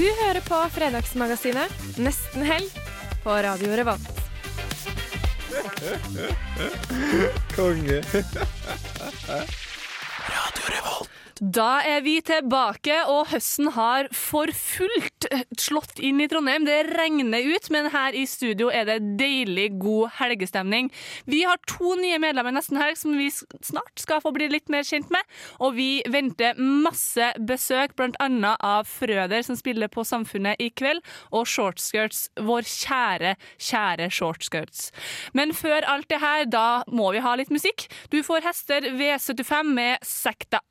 Du hører på Fredagsmagasinet Nesten helg på Radio Revolt. Konge. Radio Revolt. Da er vi tilbake, og høsten har for fullt slått inn i Trondheim. Det regner ut, men her i studio er det deilig god helgestemning. Vi har to nye medlemmer nesten helg som vi snart skal få bli litt mer kjent med. Og vi venter masse besøk, annet av Frøder, som spiller på Samfunnet i kveld, og Shortskirts, vår kjære, kjære Shortskirts. Men før alt det her, da må vi ha litt musikk. Du får Hester V75 med Sekta.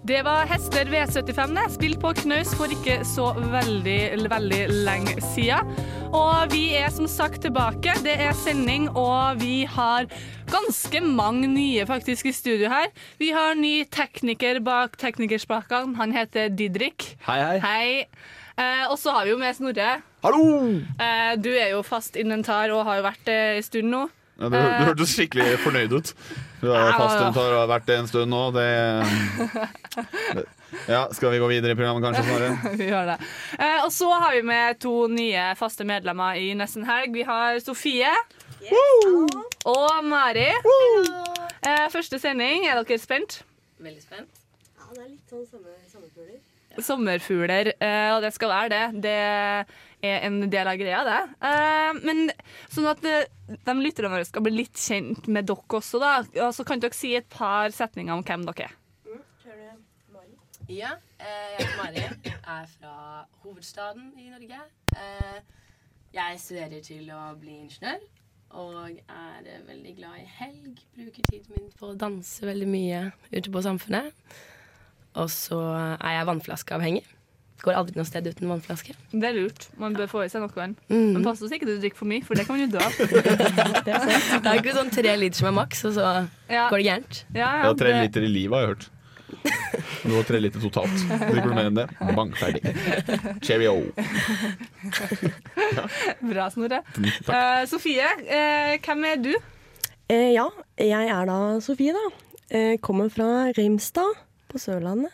Det var Hester V75, det. Spilt på knaus for ikke så veldig, veldig lenge siden. Og vi er som sagt tilbake. Det er sending, og vi har ganske mange nye faktisk i studio her. Vi har ny tekniker bak teknikerspakene. Han heter Didrik. Hei, hei. Hei. Eh, og så har vi jo med Snorre. Hallo! Eh, du er jo fast inventar og har jo vært det en stund nå. Ja, du, du hørtes skikkelig fornøyd ut. Du er Ja. fastinventar og har vært det en stund nå. Det, det Ja, Skal vi gå videre i programmet, kanskje, Snorre? vi gjør det. Eh, og så har vi med to nye faste medlemmer i Nesten Helg. Vi har Sofie. Og Mari. Eh, første sending. Er dere spent? Veldig spent. Ja, det er litt sånn sommer, sommerfugler. Sommerfugler, eh, og det skal være det. Det er en del av greia, det. Uh, men sånn at de, de lytterne våre skal bli litt kjent med dere også, da. Så kan dere si et par setninger om hvem dere er. Ja, eh, jeg heter Mari. Er fra hovedstaden i Norge. Eh, jeg studerer til å bli ingeniør. Og er eh, veldig glad i helg. Bruker tiden min på å danse veldig mye ute på Samfunnet. Og så er jeg vannflaskeavhengig. Går aldri noe sted uten vannflaske. Det er lurt. Man bør få i seg nok vann. Mm. Men pass så ikke du drikker for mye, for det kan man jo dø av. Det er ikke sånn tre liter som er maks, og så Ja. går det gærent. Ja, ja, Ja, tre det- liter i livet, har jeg hørt. Du har tre liter totalt. Drikker du mer enn det? Bang, ferdig. Cheerio. Bra, Snorre. Eh, Sofie, uh, hvem er du? Uh, ja, jeg er da Sofie, da. Eh, kommer fra Reimstad på Sørlandet.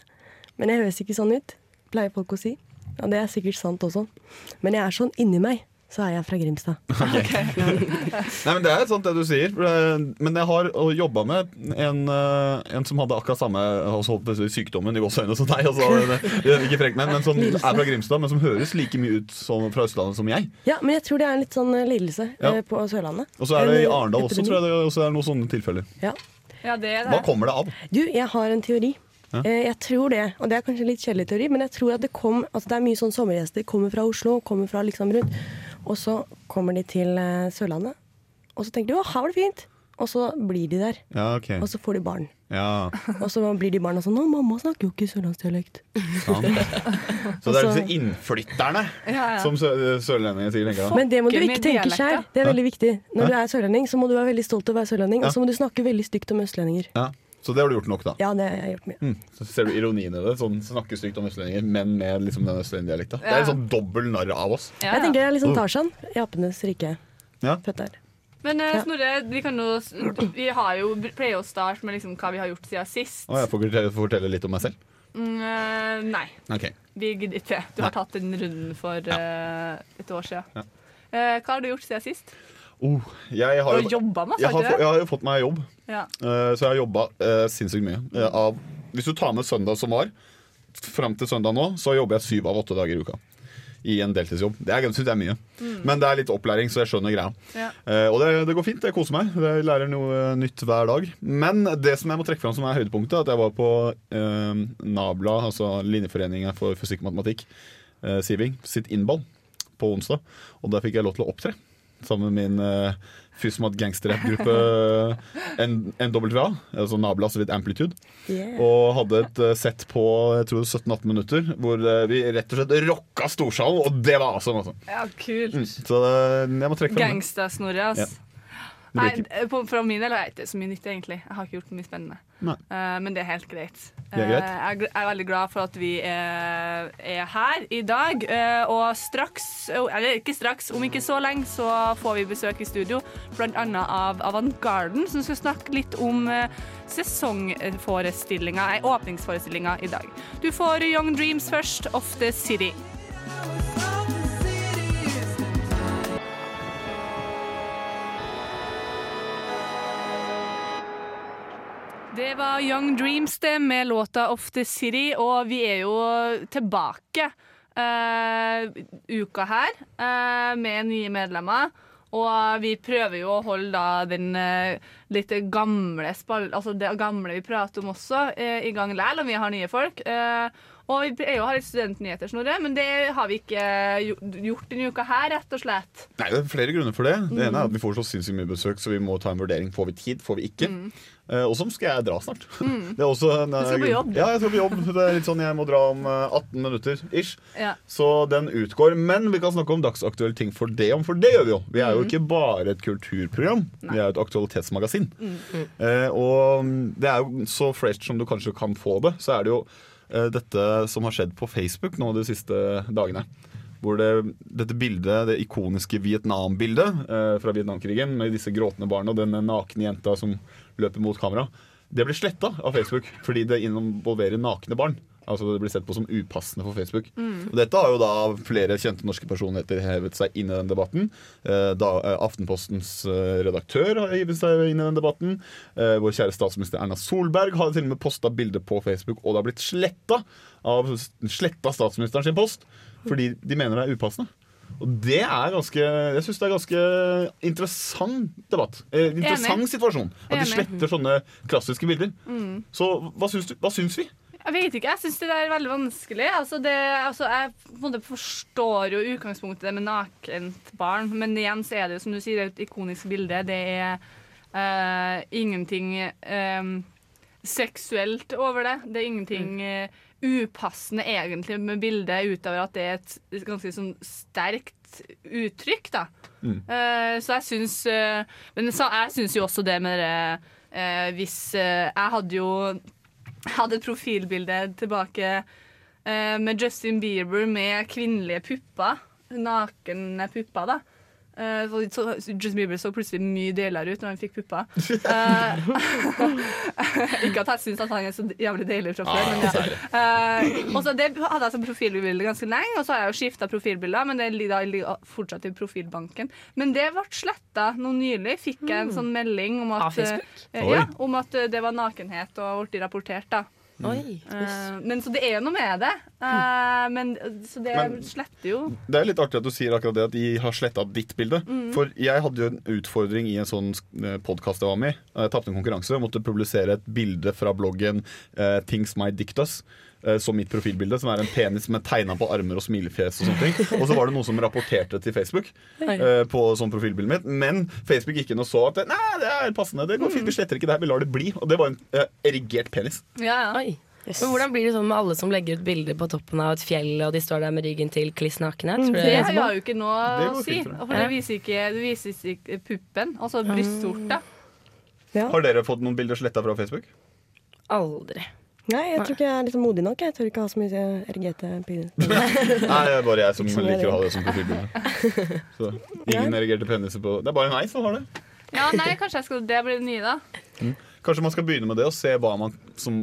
Men jeg høres ikke sånn ut, pleier folk å si. Og det er sikkert sant også. Men jeg er sånn inni meg, så er jeg fra Grimstad. Nei, men Det er sant det du sier. Men jeg har jobba med en, eh, en som hadde akkurat samme altså, sykdommen i gåseøynene som deg. Altså, ikke frekk, men, men som er fra Grimstad, men som høres like mye ut som fra Østlandet som jeg. Ja, men jeg tror det er en litt sånn eh, lidelse Ja. eh, på Sørlandet. Og så er det i En Arendal også, tror jeg det også er noen sånne tilfeller. Ja. Ja, det er Hva kommer det av? Du, jeg har en teori. Ja. Eh, jeg tror det, og det er kanskje litt kjedelig teori, men jeg tror at det kom altså Det er mye sånn sommergjester. Kommer fra Oslo, kommer fra liksom rundt. Og så kommer de til eh, Sørlandet, og så tenker de å, her var det fint. Og så blir de der, Ja, okay. og så får de barn. Ja, Og så blir de barna sånn Å, mamma snakker jo ikke sørlandsdialekt. sant. Så det er disse innflytterne Ja, ja. som sø sørlendinger sier, tenker. jeg. Men det må du ikke tenke sjøl. Det er veldig viktig. Når du er sørlending, så må du være veldig stolt av å være sørlending, Ja. og så må du snakke veldig stygt om østlendinger. Ja. Så det har du gjort nok, da. Ja, det har jeg gjort mye. Mm. Så ser du ironien i det. Sånn Snakke stygt om østlendinger, men med liksom den østlendingdialekta. Det Ja. er en sånn dobbel narr av oss. Ja, Jeg tenker det er litt Oh. Tarzan i apenes rike. Ja. Født der. Men eh, Snorre, vi, kan jo, vi har jo, pleier å starte med liksom hva vi har gjort siden sist. Å, jeg får fortelle, får fortelle litt om meg selv. Mm, eh, nei, Okay. vi gidder ikke. Du har tatt den runden for uh, et år siden. Ja. Eh, hva har du gjort siden sist? Oh, jeg har jo masse, jeg har jeg har jo fått meg jobb, Ja. uh, så jeg har jobba uh, sinnssykt mye. Uh, av, hvis du tar med søndag som var, fram til søndag nå, så jobber jeg syv av åtte dager i uka. I en deltidsjobb. Det er, det er mye. Men det er litt opplæring, så jeg skjønner greia. Ja. Eh, og det, det går fint. Jeg koser meg. Jeg lærer noe nytt hver dag. Men det som jeg må trekke fram som er høydepunktet, er at jeg var på eh, NABLA, altså Linjeforeningen for fysikk og matematikk, eh, Siving, sitt innball på onsdag. Og der fikk jeg lov til å opptre. Sammen med min uh, Fysmat gangsterrappgruppe NWA, altså Nabla så vidt Amplitude. Yeah. Og hadde et eh, sett på jeg tror 17-18 minutter hvor eh, vi rett og slett rocka storsalen, og det var awesome! Altså. Ja, kult. Så eh, jeg må trekke fram. Gangstersnorre, ass. Ja. Nei, på, fra min del er det ikke så mye nytt, egentlig. Jeg har ikke gjort mye spennende. Eh, men det er helt greit. Er greit. Eh, jeg er veldig glad for at vi er, er her i dag. Uh, og straks, oh, eller ikke straks, om ikke så lenge, så får vi besøk i studio. Blant annet av Avantgarden, som skal snakke litt om uh, sesongforestillinga, åpningsforestillinga i dag. Du får Young Dreams først, Off The City. Det var Young Dreams det med låta Off The City, og vi er jo tilbake uh, uka her uh, med nye medlemmer. Og vi prøver jo å holde da den uh, litt gamle spall, altså det gamle vi prater om også, i gang likevel, om vi har nye folk. Eh, og vi pleier jo å ha litt studentnyheter, Snorre, men det har vi ikke gjo- gjort denne uka her, rett og slett. Nei, Det er flere grunner for det. Det ene Mm. er at vi får så sinnssykt mye besøk, så vi må ta en vurdering. Får vi tid, får vi ikke? Eh, og så skal jeg dra snart. Det er også en, Mm. Du skal på jobb. Ja, jeg skal på jobb. Det er litt sånn Jeg må dra om eh, 18 minutter ish. Ja. Så den utgår. Men vi kan snakke om dagsaktuelle ting for det om, for det gjør vi jo. Vi er jo Mm. ikke bare et kulturprogram, vi er jo et aktualitetsmagasin. Mm. Uh, og det er jo så fresh som du kanskje kan få det, så er det jo eh, dette som har skjedd på Facebook nå de siste dagene. Hvor det, dette bildet, det ikoniske Vietnam-bildet eh, fra Vietnamkrigen med disse gråtende barna og denne nakne jenta som løper mot kamera, det blir sletta av Facebook fordi det involverer nakne barn. Altså Det blir sett på som upassende for Facebook. Mm. Og Dette har jo da flere kjente norske personligheter hevet seg inn i den debatten. Eh, da, eh, Aftenpostens eh, redaktør har hevet seg inn i den debatten. Eh, vår kjære statsminister Erna Solberg har til og med posta bilde på Facebook, og det har blitt sletta av sletta statsministeren sin post fordi de mener det er upassende. Og det er ganske Jeg syns det er ganske interessant debatt. Eh, interessant Enig. situasjon. At de sletter sånne klassiske bilder. Mm. Så hva syns, du, hva syns vi? Jeg vet ikke, jeg syns det er veldig vanskelig. Altså det, altså jeg forstår jo utgangspunktet med nakent barn, men igjen så er det jo som du sier, det er et ikonisk bilde. Det er uh, ingenting um, seksuelt over det. Det er ingenting eh, upassende egentlig med bildet, utover at det er et ganske sånn sterkt uttrykk, da. Mm. Uh, så jeg syns Men så, jeg syns jo også det med det eh, Hvis eh, Jeg hadde jo hadde et profilbilde tilbake eh, med Justin Bieber med kvinnelige pupper. Nakne pupper, da. Eh, så, Justin Bieber så plutselig mye delere ut når han fikk pupper. Uh, ikke at jeg syns at han er så jævlig deilig fra før, men ja. uh, og så det hadde jeg som profilbilde ganske lenge, og så har jeg jo skifta profilbilder, men det ligger fortsatt i profilbanken. Men det ble sletta nå nylig. Fikk jeg en sånn melding om at, Av eh, ja, om at eh, det var nakenhet og ble rapportert, da. Oi. uh, men så det er jo noe med det. Uh, men, så det Men- sletter jo. Det er litt artig at du sier akkurat det at de har sletta ditt bilde. Mm. For jeg hadde jo en utfordring i en sånn podkast jeg var med i. Jeg tapte en konkurranse og måtte publisere et bilde fra bloggen uh, Things My Dick Does. Eh, Som mitt profilbilde, som er en penis med tegna på armer og smilefjes. Og sånne ting Og så var det noen som rapporterte til Facebook eh, på sånn profilbildet mitt. Men Facebook gikk inn og så at Nei, det er passende. Det går fint, vi sletter ikke det her, vi lar det bli. Og det var en eh, erigert penis. Ja, Oi. Men hvordan blir det sånn med alle som legger ut bilder på toppen av et fjell, og de står der med ryggen til kliss nakne? Tror Det har jo ikke noe å si. For det vises viser ikke, det viser ikke puppen, altså brystvorta. Har dere fått noen bilder sletta fra Facebook? Aldri. Nei, jeg tror ikke jeg er liksom modig nok. Jeg tør ikke ha så mye erigerte piner. Nei, det er bare jeg som liker å ha det som profilbilde. Så ingen erigerte peniser på Det er bare meg som har det. Ja, nei, kanskje jeg skal, det blir det nye, da. Kanskje man skal begynne med det og se hva man som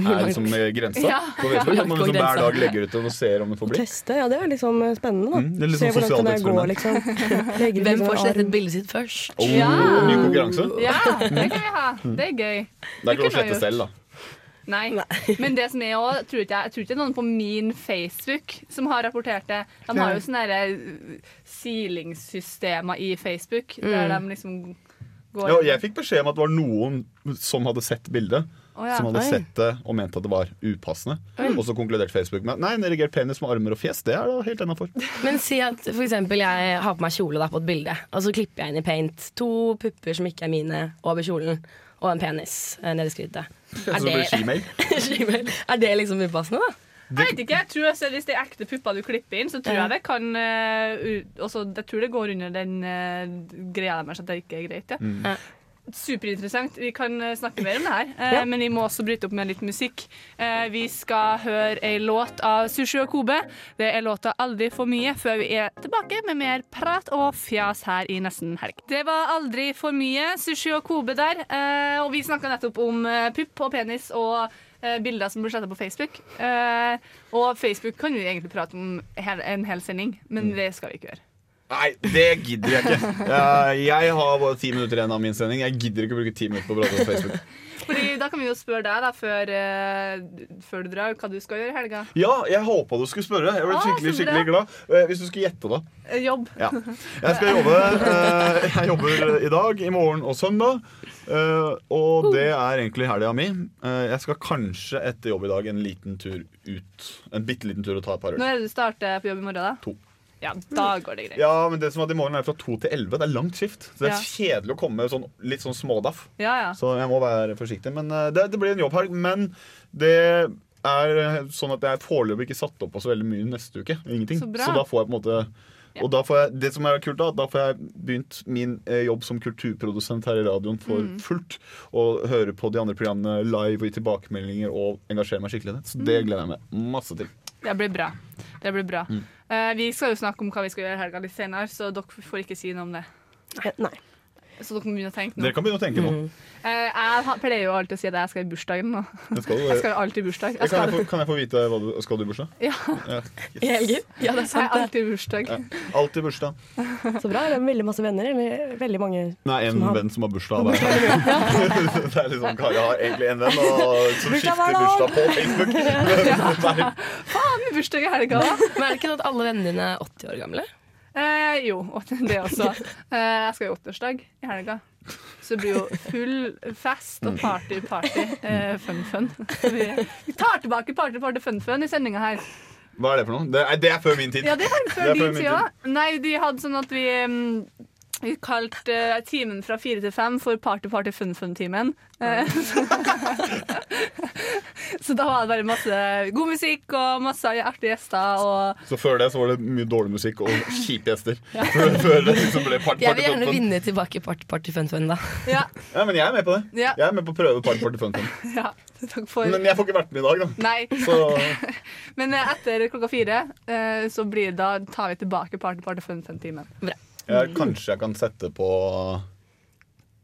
er liksom grensa Ja. på Facebook. At man liksom hver dag legger ut og ser om det får blikk. Teste, ja, det er liksom spennende, da. Mm, det er litt Se sånn hvordan det går, gå, liksom. Legger, Hvem liksom får slettet bildet sitt først? Oh, Ny konkurranse. Ja, det kan vi ha. Det er gøy. Det er ikke å slette selv, da. Nei. Men det som er også, tror ikke jeg, jeg tror ikke det er noen på min Facebook som har rapportert det. De har jo sånne der, uh, silingssystemer i Facebook, der Mm. de liksom går Ja, jeg fikk beskjed om at det var noen som hadde sett bildet. Oh, ja. som hadde Oi. sett det og mente at det var upassende. Mm. Og så konkluderte Facebook med Nei, en erigert penis med armer og fjes, det er da helt innafor. Men si at for eksempel jeg har på meg kjole da, på et bilde, og så klipper jeg inn i paint to pupper som ikke er mine, over kjolen, og en penis eh, nede i skrittet. Er det. Er det liksom upassende, da? Jeg vet ikke, jeg tror altså, Hvis det er ekte pupper du klipper inn, så tror jeg det kan uh, også, Jeg tror det går under den uh, greia deres at det ikke er greit. Ja. Mm. Superinteressant. Vi kan eh, snakke mer om det her, eh, Ja. men vi må også bryte opp med litt musikk. Eh, vi skal høre ei låt av Sushi og Kobe. Det er låta 'Aldri for mye', før vi er tilbake med mer prat og fjas her i Nesten helg. Det var 'Aldri for mye', Sushi og Kobe der. Eh, og vi snakka nettopp om pupp og penis og bilder som blir sletta på Facebook. Eh, og Facebook kan vi egentlig prate om en hel sending, men det skal vi ikke gjøre. Nei, det gidder jeg ikke. Jeg, har bare ti minutter igjen av min sending. Jeg gidder ikke å bruke ti minutter på å prate på Facebook. Fordi Da kan vi jo spørre deg da før, eh, før du drar, hva du skal gjøre i helga. Ja, jeg håpa du skulle spørre. Jeg ble Ah, skikkelig, skikkelig glad. Eh, Hvis du skulle gjette, da. Eh, Jobb. Ja. Jeg skal jobbe. Jeg jobber i dag, i morgen og søndag. Og det er egentlig helga mi. Jeg skal kanskje etter jobb i dag en liten tur ut. En bitte liten tur og ta et par øl. Når er det du starter på jobb i morgen? da? To. Ja, da går det greit. Ja, men det som at i morgen er fra to til elleve. Det er langt skift. Så det er Ja. kjedelig å komme sånn, litt sånn smådaff. Ja, ja. Så jeg må være forsiktig. Men eh, det, det blir en jobbhelg. Men det er eh, sånn at jeg er foreløpig ikke satt opp på så veldig mye neste uke. Ingenting. Så så da får jeg på en måte og da får jeg, det som er kult da, da får jeg begynt min eh, jobb som kulturprodusent her i radioen for Mm. fullt. Og høre på de andre programmene live og gi tilbakemeldinger og engasjere meg skikkelig i det. Så det Mm. gleder jeg meg masse til. Det blir bra. Det blir bra. Mm. Uh, vi skal jo snakke om hva vi skal gjøre i helga litt senere, så dere får ikke si noe om det. Nei. Så dere må begynne å tenke nå. Dere kan begynne å tenke nå. Eh, jeg pleier jo alltid å si at jeg skal i bursdagen nå. Det skal du- Jeg skal jo alltid i bursdag. Kan Jeg skal, jeg, få, kan jeg få vite hva du skal du i bursdag? Ja. Ja. I helgen? Ja, det er jeg er alltid i bursdag. Ja. Alltid bursdag. Så bra. Er det veldig masse venner? Eller veldig mange Nei, en har- venn som har bursdag hver det er liksom Kari har egentlig en venn og, som Bursdag skifter bursdag på Facebook. ja. Faen, bursdag i helga, da! Men er det ikke sånn at alle vennene dine er 80 år gamle? Eh, jo, det også. Eh, jeg skal i åtteårsdag i helga. Så det blir jo full fest og party, party. Eh, fun, fun. Vi, vi tar tilbake party, party, fun, fun i sendinga her. Hva er det for noe? Det er, det er før min tid. Ja, det er før Det er før din tid òg. Nei, de hadde sånn at vi mm, vi kalte uh, timen fra fire til fem for Party Party Fun Fun-timen. Eh, så da var det bare masse god musikk og masse artige gjester. Og Så før det så var det mye dårlig musikk og kjipe gjester. Før, før det liksom ble party, Jeg vil gjerne fun, fun. vinne tilbake Party Party Fun Fun, da. ja, Ja, men jeg er med på det. Ja. Jeg er med på å prøve party, party, fun, fun. ja, takk for Men jeg får ikke vært med i dag, da. Nei. Så Men eh, etter klokka fire eh, så blir det, da tar vi tilbake Party Party Fun Fun-timen. Jeg, kanskje jeg kan sette på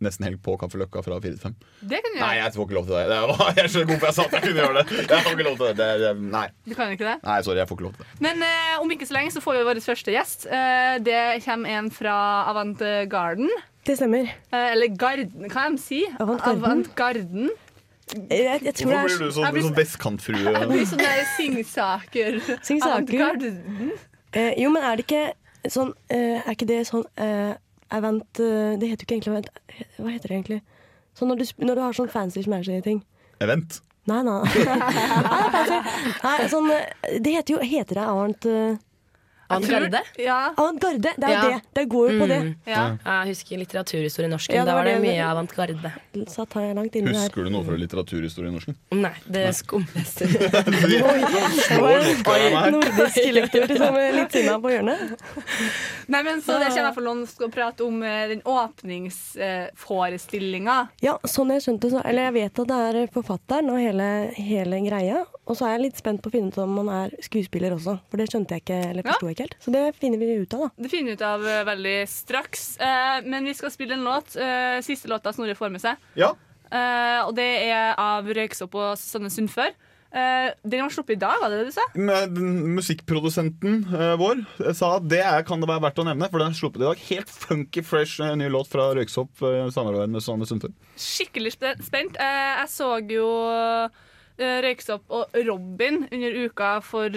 Nesten helg på Kaffeløkka fra 4 til 5. Det kan du Nei, jeg får ikke lov til det. det var, jeg er så god for jeg sa at jeg kunne gjøre det. Jeg får ikke lov til det. det, det nei. Du kan ikke det? nei, sorry, jeg får ikke lov til det. Men eh, om ikke så lenge så får vi vår første gjest. Eh, det kommer en fra Avant Garden. Det stemmer. Eh, eller Garden, hva de si? Avant Garden. Avant Garden. Jeg, jeg tror Hvorfor blir du sånn, blir sånn vestkantfrue? Jeg blir sånn der singsaker. Singsaker. Avant Garden. eh, Jo, men er det ikke sånn uh, Er ikke det sånn uh, event uh, Det heter jo ikke egentlig event. Hva heter det egentlig? Sånn når du, når du har sånn fancy smashy ting. Event. Nei, nei. nei, nei sånn, det heter jo Heter det Avant uh, Avantgarde? Ja. Avantgarde! Det er Ja. det. Det går jo på det. ja. Jeg husker litteraturhistorie i norsken. Ja, da var var det det- mye avantgarde. Satt her langt inni her. Husker du noe fra litteraturhistorie i norsken? Nei, det skumleste. Slår norsklærer meg her. Nordisk lektor som er litt sinna på hjørnet. Nei, men Så det kommer jeg for noen skal prate om eh, den åpningsforestillinga. Ja, sånn jeg skjønte så, Eller jeg vet at det er forfatteren og hele, hele greia. Og så er jeg litt spent på å finne ut om han er skuespiller også, for det skjønte jeg ikke, eller forsto jeg ikke helt. Så det finner vi ut av, da. Det finner vi ut av uh, veldig straks. Uh, men vi skal spille en låt. Uh, siste låta Snorre får med seg. Ja. Eh, og det er av Røyksopp og Susanne Sundfør. Eh, den var sluppet i dag, var det det du sa? Med, musikkprodusenten eh, vår sa at det er, kan det være verdt å nevne, for den er sluppet i dag. Helt funky fresh ny låt fra Røyksopp uh, i samarbeid med Susanne Sundfør. Skikkelig spent. Eh, jeg så jo Røyksopp og Robin under uka for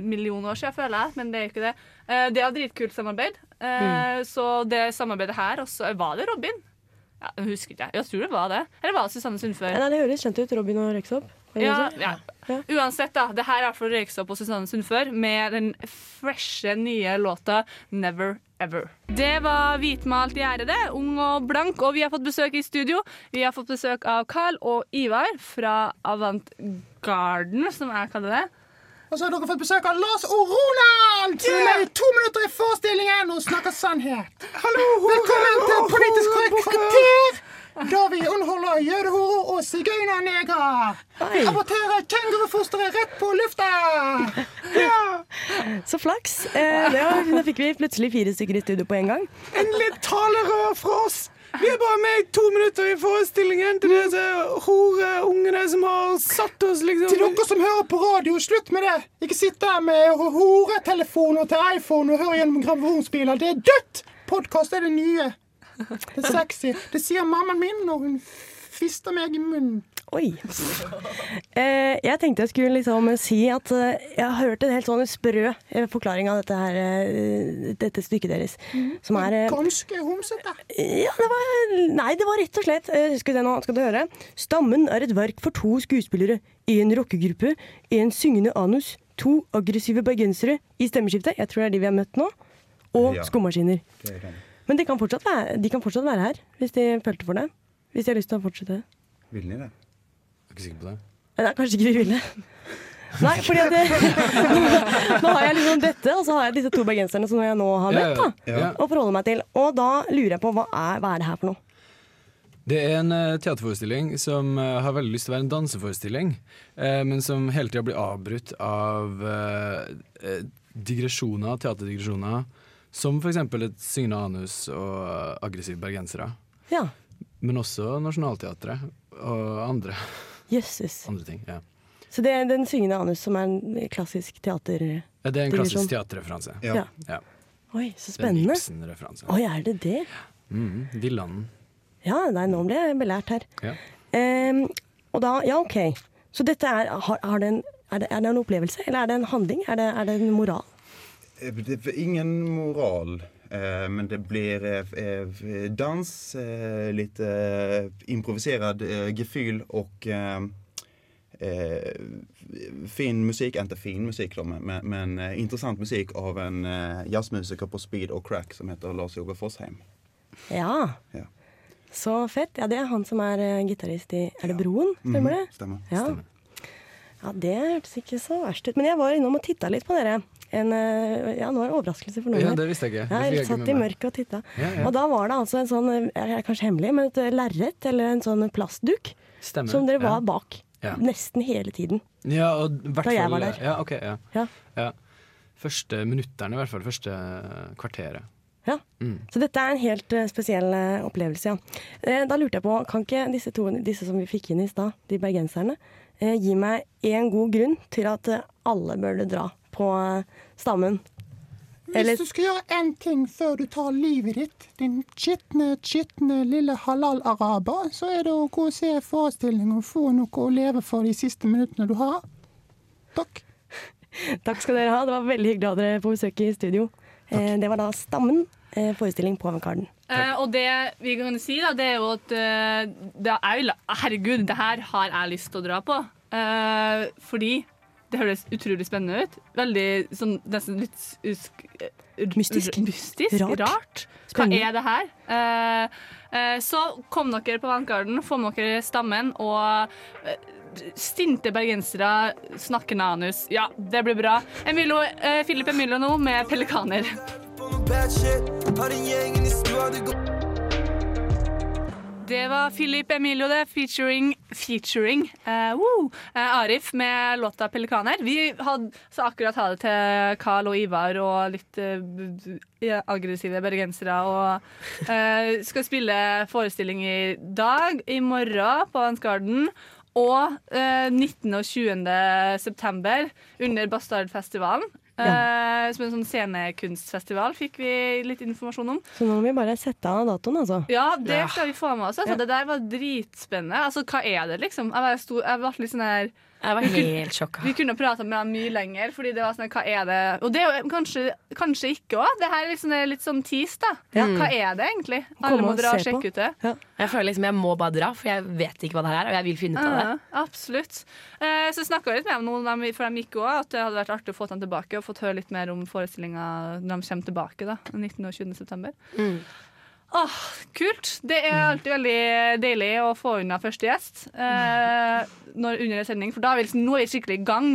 eh, million år siden, føler jeg, men det er jo ikke det. Eh, det er dritkult samarbeid. Mm. Så det samarbeidet her også Var det Robin? Ja, jeg husker ikke. Jeg tror det var det. Eller var det Susanne Sundfør? Nei, det høres kjent ut. Robin og Røyksopp. Ja, Ja, ja. Uansett, da. Det her er fall Røyksopp og Susanne Sundfør med den freshe, nye låta 'Never Ever'. Det var Hvitmalt gjerde det, ung og blank, og vi har fått besøk i studio. Vi har fått besøk av Carl og Ivar fra Avant Garden, som jeg kaller det. Og så har dere fått besøk av Lars og Ronald, som er med i to minutter i forestillingen og snakker sannhet. Hallo, Velkommen til Politisk korrekt kvarter, da vi underholder jødehorer og sigøynerneger. Vi rapporterer kengurufostre rett på lufta. Så flaks. Eh, da fikk vi plutselig fire stykker i studio på en gang. Endelig talerør fra oss. Vi er bare med i to minutter i forestillingen til disse horeungene som har satt oss, liksom. Til dere som hører på radio, slutt med det. Ikke sitt der med horetelefoner til iPhone og hør gjennom gravosbiler. Det er dødt! Podkast er det nye. Det er sexy. Det sier mammaen min når hun fister meg i munnen. Oi. Eh, jeg tenkte jeg skulle liksom si at eh, jeg har hørt en helt sånn sprø eh, forklaring av dette, her, dette stykket deres. Som er Ganske homsete. Ja, det var Nei, det var rett og slett Husker Skal du, nå, skal du høre? Stammen er et verk for to skuespillere. En rockegruppe, en syngende anus, to aggressive bergensere i stemmeskiftet. Jeg tror det er de vi har møtt nå. Og Ja. skomaskiner. Det er. Men de kan, være, de kan fortsatt være her, hvis de følte for det. Hvis de har lyst til å fortsette. Vil de det? Jeg er ikke sikker på det. Nei, kanskje ikke vi ville. Nei, fordi at det, Nå har jeg liksom dette, og så har jeg disse to bergenserne som jeg nå har møtt. da, ja. Å forholde meg til. Og da lurer jeg på hva er, hva er det her for noe? Det er en eh, teaterforestilling som eh, har veldig lyst til å være en danseforestilling, eh, men som hele tida blir avbrutt av eh, eh, digresjoner, teaterdigresjoner, som f.eks. et syngende anus og eh, aggressive bergensere. Ja. Men også Nationaltheatret og andre, Jøsses. andre ting. Ja. Så det er den syngende anus som er en klassisk teater... Ja, Det er en klassisk teaterreferanse. Ja. Ja. Oi, så Det er en spennende. Oi, er det det? Mm, Villanden. Ja, nei, nå ble jeg belært her. Ja. Um, og da, ja, OK. Så dette er, har, har det en, er, det, er det en opplevelse, eller er det en handling? Er det, er det en moral? Eh, Det ingen moral, men det blir eh, eh, dans, eh, litt eh, improviserad eh, gefühl og eh, eh, fin musikk. Ikke fin musikk, men, men, men eh, intressant musik av en eh, jazzmusiker på speed og crack som heter Lars Jove Fosheim. Ja. Ja. Så fett. Ja, det er han som er gitarist i Er det Broen? Stemmer det? Stemmer Stämmer. Ja. ja, det hørtes ikke så verst ut. Men jeg var innom og titta litt på dere. En, eh, ja, nå er det overraskelse for noen. Ja, det visste jeg ikke. Det Jeg satt i mørket og titta. Ja, ja. Og da var det altså en sånn, jeg er kanskje hemmelig, men et eh, lerret eller en sånn plastduk Stemmer. som dere ja. var bak. Ja. Nesten hele tiden. Ja, og hvert Da jeg var der. Ja, ok, ja. Ja. ja. Første minutterne, i hvert fall. Første kvarteret. Ja. Mm. Så dette er en helt eh, spesiell eh, opplevelse, ja. Eh, da lurte jeg på, kan ikke disse to disse som vi fikk inn i stad, de bergenserne, eh, gi meg én god grunn til at eh, alle burde dra på Stammen? Eller- Hvis du skal gjøre én ting før du tar livet ditt, din skitne, skitne lille halal-araber, så er det å gå og se forestilling og få noe å leve for de siste minuttene du har. Takk. Takk skal dere ha. Det var veldig hyggelig å ha dere på besøk i studio. Eh, det var da Stammen, eh, forestilling på Avantgarden. Eh, og det vi kan si, da, det er jo at uh, det er Herregud, det her har jeg lyst til å dra på. Uh, fordi det høres utrolig spennende ut. Veldig sånn nesten litt usk, eh, Mystisk. mystisk Rart. Rart. Hva Spennende. er det her? Uh, uh, så kom dere på Avantgarden, få med dere stammen og uh, Stinte bergensere snakker nanus. Ja, det blir bra. Emilo, Philip Emilio nå med 'Pelikaner'. Det var Philip Emilio, det, featuring, featuring uh, woo, eh, Arif med låta 'Pelikaner'. Vi hadde så akkurat ha det til Carl og Ivar og litt uh, aggressive bergensere. Og uh, skal spille forestilling i dag, i morgen på Avantgarden. Og eh, 19. og 20. september under Bastardfestivalen. Eh, som en sånn scenekunstfestival, fikk vi litt informasjon om. Så nå må vi bare sette av datoen, altså. Ja, det skal vi få med oss. Altså. Ja. Det der var dritspennende. Altså, hva er det, liksom? Jeg, ble, jeg ble litt sånn her Jeg var helt sjokka. Vi kunne prata med ham mye lenger, fordi det var sånn Hva er det Og det er jo kanskje, kanskje ikke òg. Det her er liksom, litt sånn tis, da. Ja. Hva er det egentlig? Komme Alle må dra og sjekke på. ut det. Jeg føler liksom jeg må bare dra, for jeg vet ikke hva det her er, og jeg vil finne ut av det. Ja, absolutt. Eh, så snakka vi litt med dem noen de- før de gikk òg, at det hadde vært artig å få dem tilbake og fått høre litt mer om forestillinga når de kommer tilbake da, 19. og 20. september. Mm. Åh, kult. Det er alltid veldig deilig å få unna første gjest eh, når, under en sending, for da er vi liksom, nå er vi skikkelig i gang.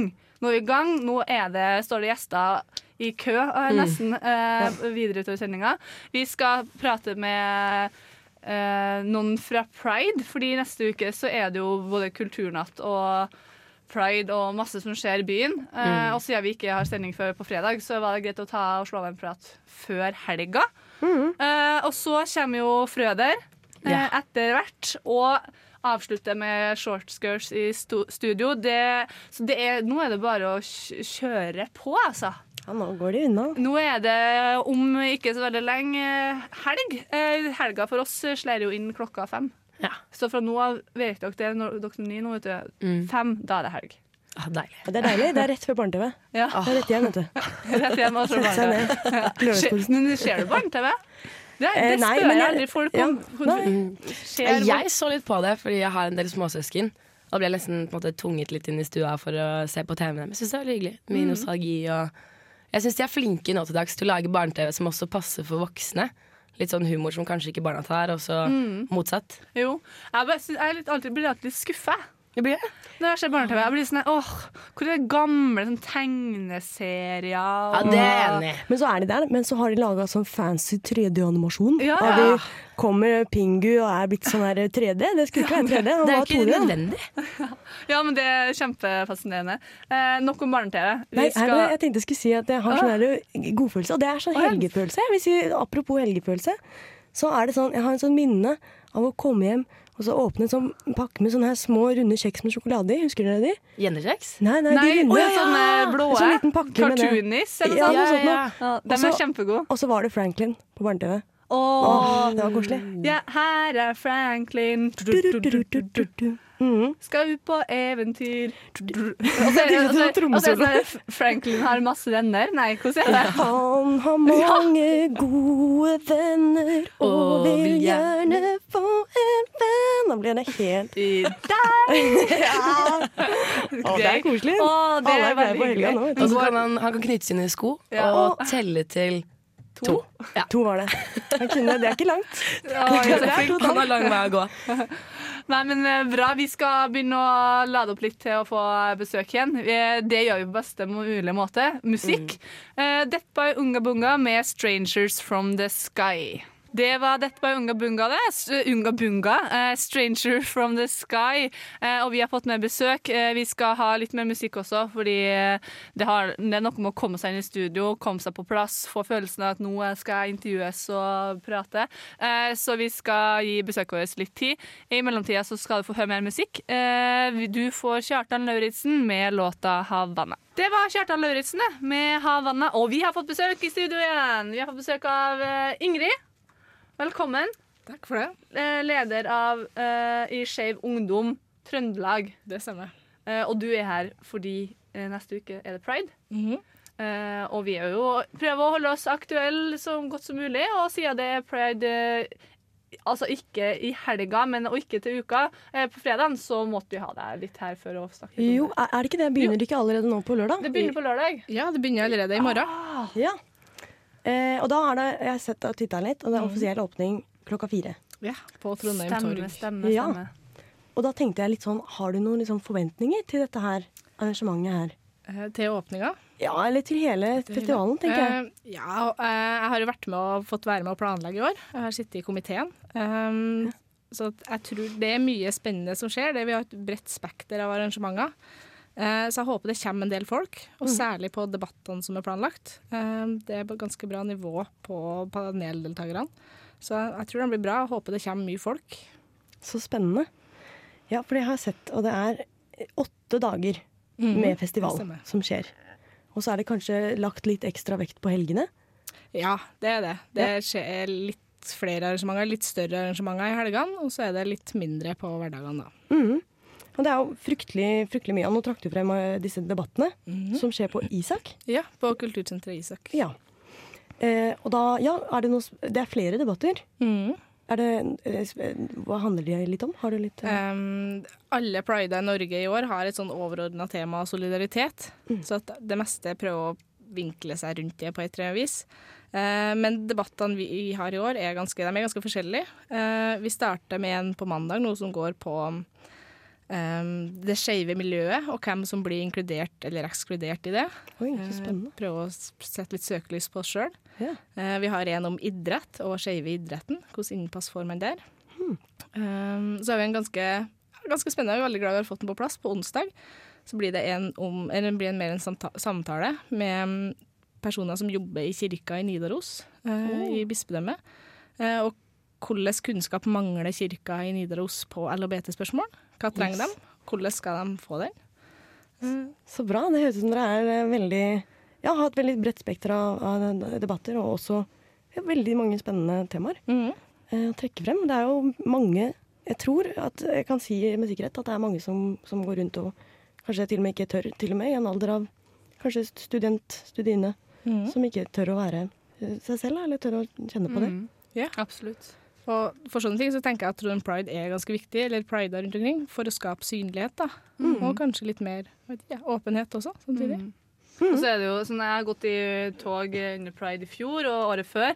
Nå er vi i gang, nå er det, står det gjester i kø eh, Mm. nesten eh, videre utover sendinga. Vi skal prate med eh, noen fra Pride, fordi neste uke så er det jo både kulturnatt og pride og masse som skjer i byen. Eh, Mm. og siden vi ikke har sending før på fredag, så var det greit å ta og slå av en prat før helga. Eh, og så kommer jo Frøder eh, Ja. etter hvert. Og avslutte med shortskirts i studio. Det, så det er, nå er det bare å kjøre på, altså. Ja, nå går de unna. Nå er det om ikke så veldig lenge helg. Eh, helga for oss slår jo inn klokka fem. Så fra nå av vet dere det når dere er nye nå, vet du. Fem, da er det helg. Ah, deilig. Ja, det er deilig. Det er rett før barne-TV. Ja. Det er rett hjem, vet du. Rett hjem og så barne-TV. Men ser du barne-TV? Det, Eh, det nei, spør jeg jeg- aldri folk om. Ja, Jeg så litt på det, fordi jeg har en del småsøsken. Og ble nesten på en måte tvunget litt inn i stua for å se på TV med dem. Jeg syns det er veldig hyggelig. Mye Mm. nostalgi og Jeg syns de er flinke nå til dags til å lage barne-TV som også passer for voksne. Litt sånn humor som kanskje ikke barna tar, og så Mm. motsatt. Jo. Jeg, bare, jeg er litt, alltid, blir alltid litt skuffa. Det blir det. Når jeg ser barne-TV. Jeg blir sånn åh, hvor er det gamle sånn tegneserier? og- Men så er de der, men så har de laga sånn fancy 3D-animasjon. Ja. Og de kommer Pingu og er blitt sånn her 3D. Det skulle ikke være 3D. Han Det er ikke 2D. nødvendig. Ja, men det er kjempefascinerende. Eh, nok om barne-TV. Nei, skal- jeg tenkte jeg skulle si at jeg har Ah. sånn her godfølelse, og det er sånn helgefølelse. Jeg si, apropos helgefølelse, så er det sånn, jeg har en sånn minne av å komme hjem og så åpne en sånn pakke med sånne her små, runde kjeks med sjokolade i. Husker dere de? Gjendekjeks? Nei, nei, Nei, de runde. å ja, sånne blå. En sånn liten pakke med det. Cartoonis, eller ja, noe sånt. Ja, ja, ja. De er kjempegod. Og så var det Franklin på barne-TV. Åh, Åh, det var koselig. Ja, her er Franklin. Mhm. Skal ut på eventyr. Er er er sånn Franklin har masse venner. Nei, hvordan er det? Han har mange gode venner og vil gjerne få en venn. Nå blir det helt I deg! Ja. Å, det er koselig. Alle er er glade på helga nå. Og så kan han, han kan knytte sine sko og telle til to. Ja. To var det. Kunne, det er ikke langt. Ja, er Han har lang vei å gå. Nei, men eh, bra. Vi skal begynne å lade opp litt til å få besøk igjen. Det gjør vi på beste mulige måte. Musikk. Mm. Death by Unga Bunga med 'Strangers from the Sky'. Det var dette by Unga Bunga, det. Unga Bunga. uh, 'Stranger from the Sky'. Uh, og vi har fått med besøk. Uh, vi skal ha litt mer musikk også, fordi eh, det, har, det er noe med å komme seg inn i studio, komme seg på plass, få følelsen av at nå skal jeg intervjues og prate. Eh, så vi skal gi besøket vårt litt tid. I mellomtida så skal du få høre mer musikk. Eh, du får Kjartan Lauritzen med låta 'Havanna'. Det var Kjartan Lauritzen med 'Havanna'. Og vi har fått besøk i studio igjen. Vi har fått besøk av eh, Ingrid. Velkommen. Takk for det. Eh, leder av uh, i Skeiv Ungdom Trøndelag. Det stemmer. Uh, og du er her fordi uh, neste uke er det pride. Mhm. Eh, og vi er jo prøver å holde oss aktuelle så godt som mulig, og siden det er pride Altså ikke i helga, men og ikke til uka. På fredagen så måtte vi ha deg litt her for å snakke litt om Jo, er er det ikke det? Begynner det ikke allerede nå på lørdag? det. Det begynner på lørdag. Ja, det begynner allerede i morgen. Ja. Eh, og da er det Jeg har sett og titta litt, og det er offisiell åpning klokka fire. Ja, på Trondheim Stemme, stemme, stemme, Ja. Og da tenkte jeg litt sånn Har du noen liksom forventninger til dette her arrangementet her? Eh, Til åpninga. Ja, eller til hele festivalen, tenker jeg. Eh, ja, eh, jeg har jo vært med og fått være med å planlegge i år. Jeg har sittet i komiteen. Um, så jeg tror det er mye spennende som skjer. Det Vi har et bredt spekter av arrangementer. Eh, så jeg håper det kommer en del folk, og Mm. særlig på debattene som er planlagt. Eh, det er på ganske bra nivå på paneldeltakerne. Så jeg tror det blir bra. Jeg håper det kommer mye folk. Så spennende. Ja, for det har jeg sett, og det er åtte dager mm, med festival som skjer. Og så er det kanskje lagt litt ekstra vekt på helgene. Ja, det er det. Det skjer litt flere arrangementer, litt større arrangementer i helgene, og så er det litt mindre på hverdagene, da. Mhm. Og det er jo fryktelig, fryktelig mye. Nå trakk du frem eh, disse debattene som skjer på Isak. Ja, på Kultursenteret Isak. Ja. Eh, og da, ja, er det noe Det er flere debatter. Er det, eh, hva handler de litt om? Har du litt uh... Um, alle Pride i Norge i år har et sånn overordna tema solidaritet. Mm. Så at det meste prøver å vinkle seg rundt det på et eller annet vis. Men debattene vi har i år, er ganske, er ganske forskjellige. Vi starter med en på mandag, noe som går på um, det skeive miljøet, og hvem som blir inkludert eller ekskludert i det. Oi, så spennende. Eh, prøve å sette litt søkelys på oss sjøl. Ja. Eh, vi har en om idrett og skeive i idretten. Hvordan innpass får man der? Hmm. Um, så har vi en ganske, ganske spennende, jeg er veldig glad vi har fått den på plass. På onsdag så blir det en, om, blir en mer en samtale med mm, personer som jobber i kirka i Nidaros, eh, Oh. i bispedømmet. Og hvordan kunnskap mangler kirka i Nidaros på LHBT-spørsmål? Hva trenger Yes. de? Hvordan skal de få den? Så bra. Det høres ut som dere er eh, veldig Ja, har et veldig bredt spekter av, av debatter, og også ja, veldig mange spennende temaer Mhm. eh, å trekke frem. Det er jo mange Jeg tror at jeg kan si med sikkerhet at det er mange som, som går rundt og kanskje til og med ikke tør, til og med i en alder av kanskje student, studiene, mm. som ikke tør å være eh, seg selv, eller tør å kjenne på det. Mm. Ja. Absolutt. Og for sånne ting så tenker jeg at Trondheim Pride er ganske viktig, eller pride rundt omkring, for å skape synlighet. da. Mm. Og kanskje litt mer vet ikke, åpenhet også, samtidig. Mm. Og så er det jo sånn, Jeg har gått i tog under pride i fjor og året før.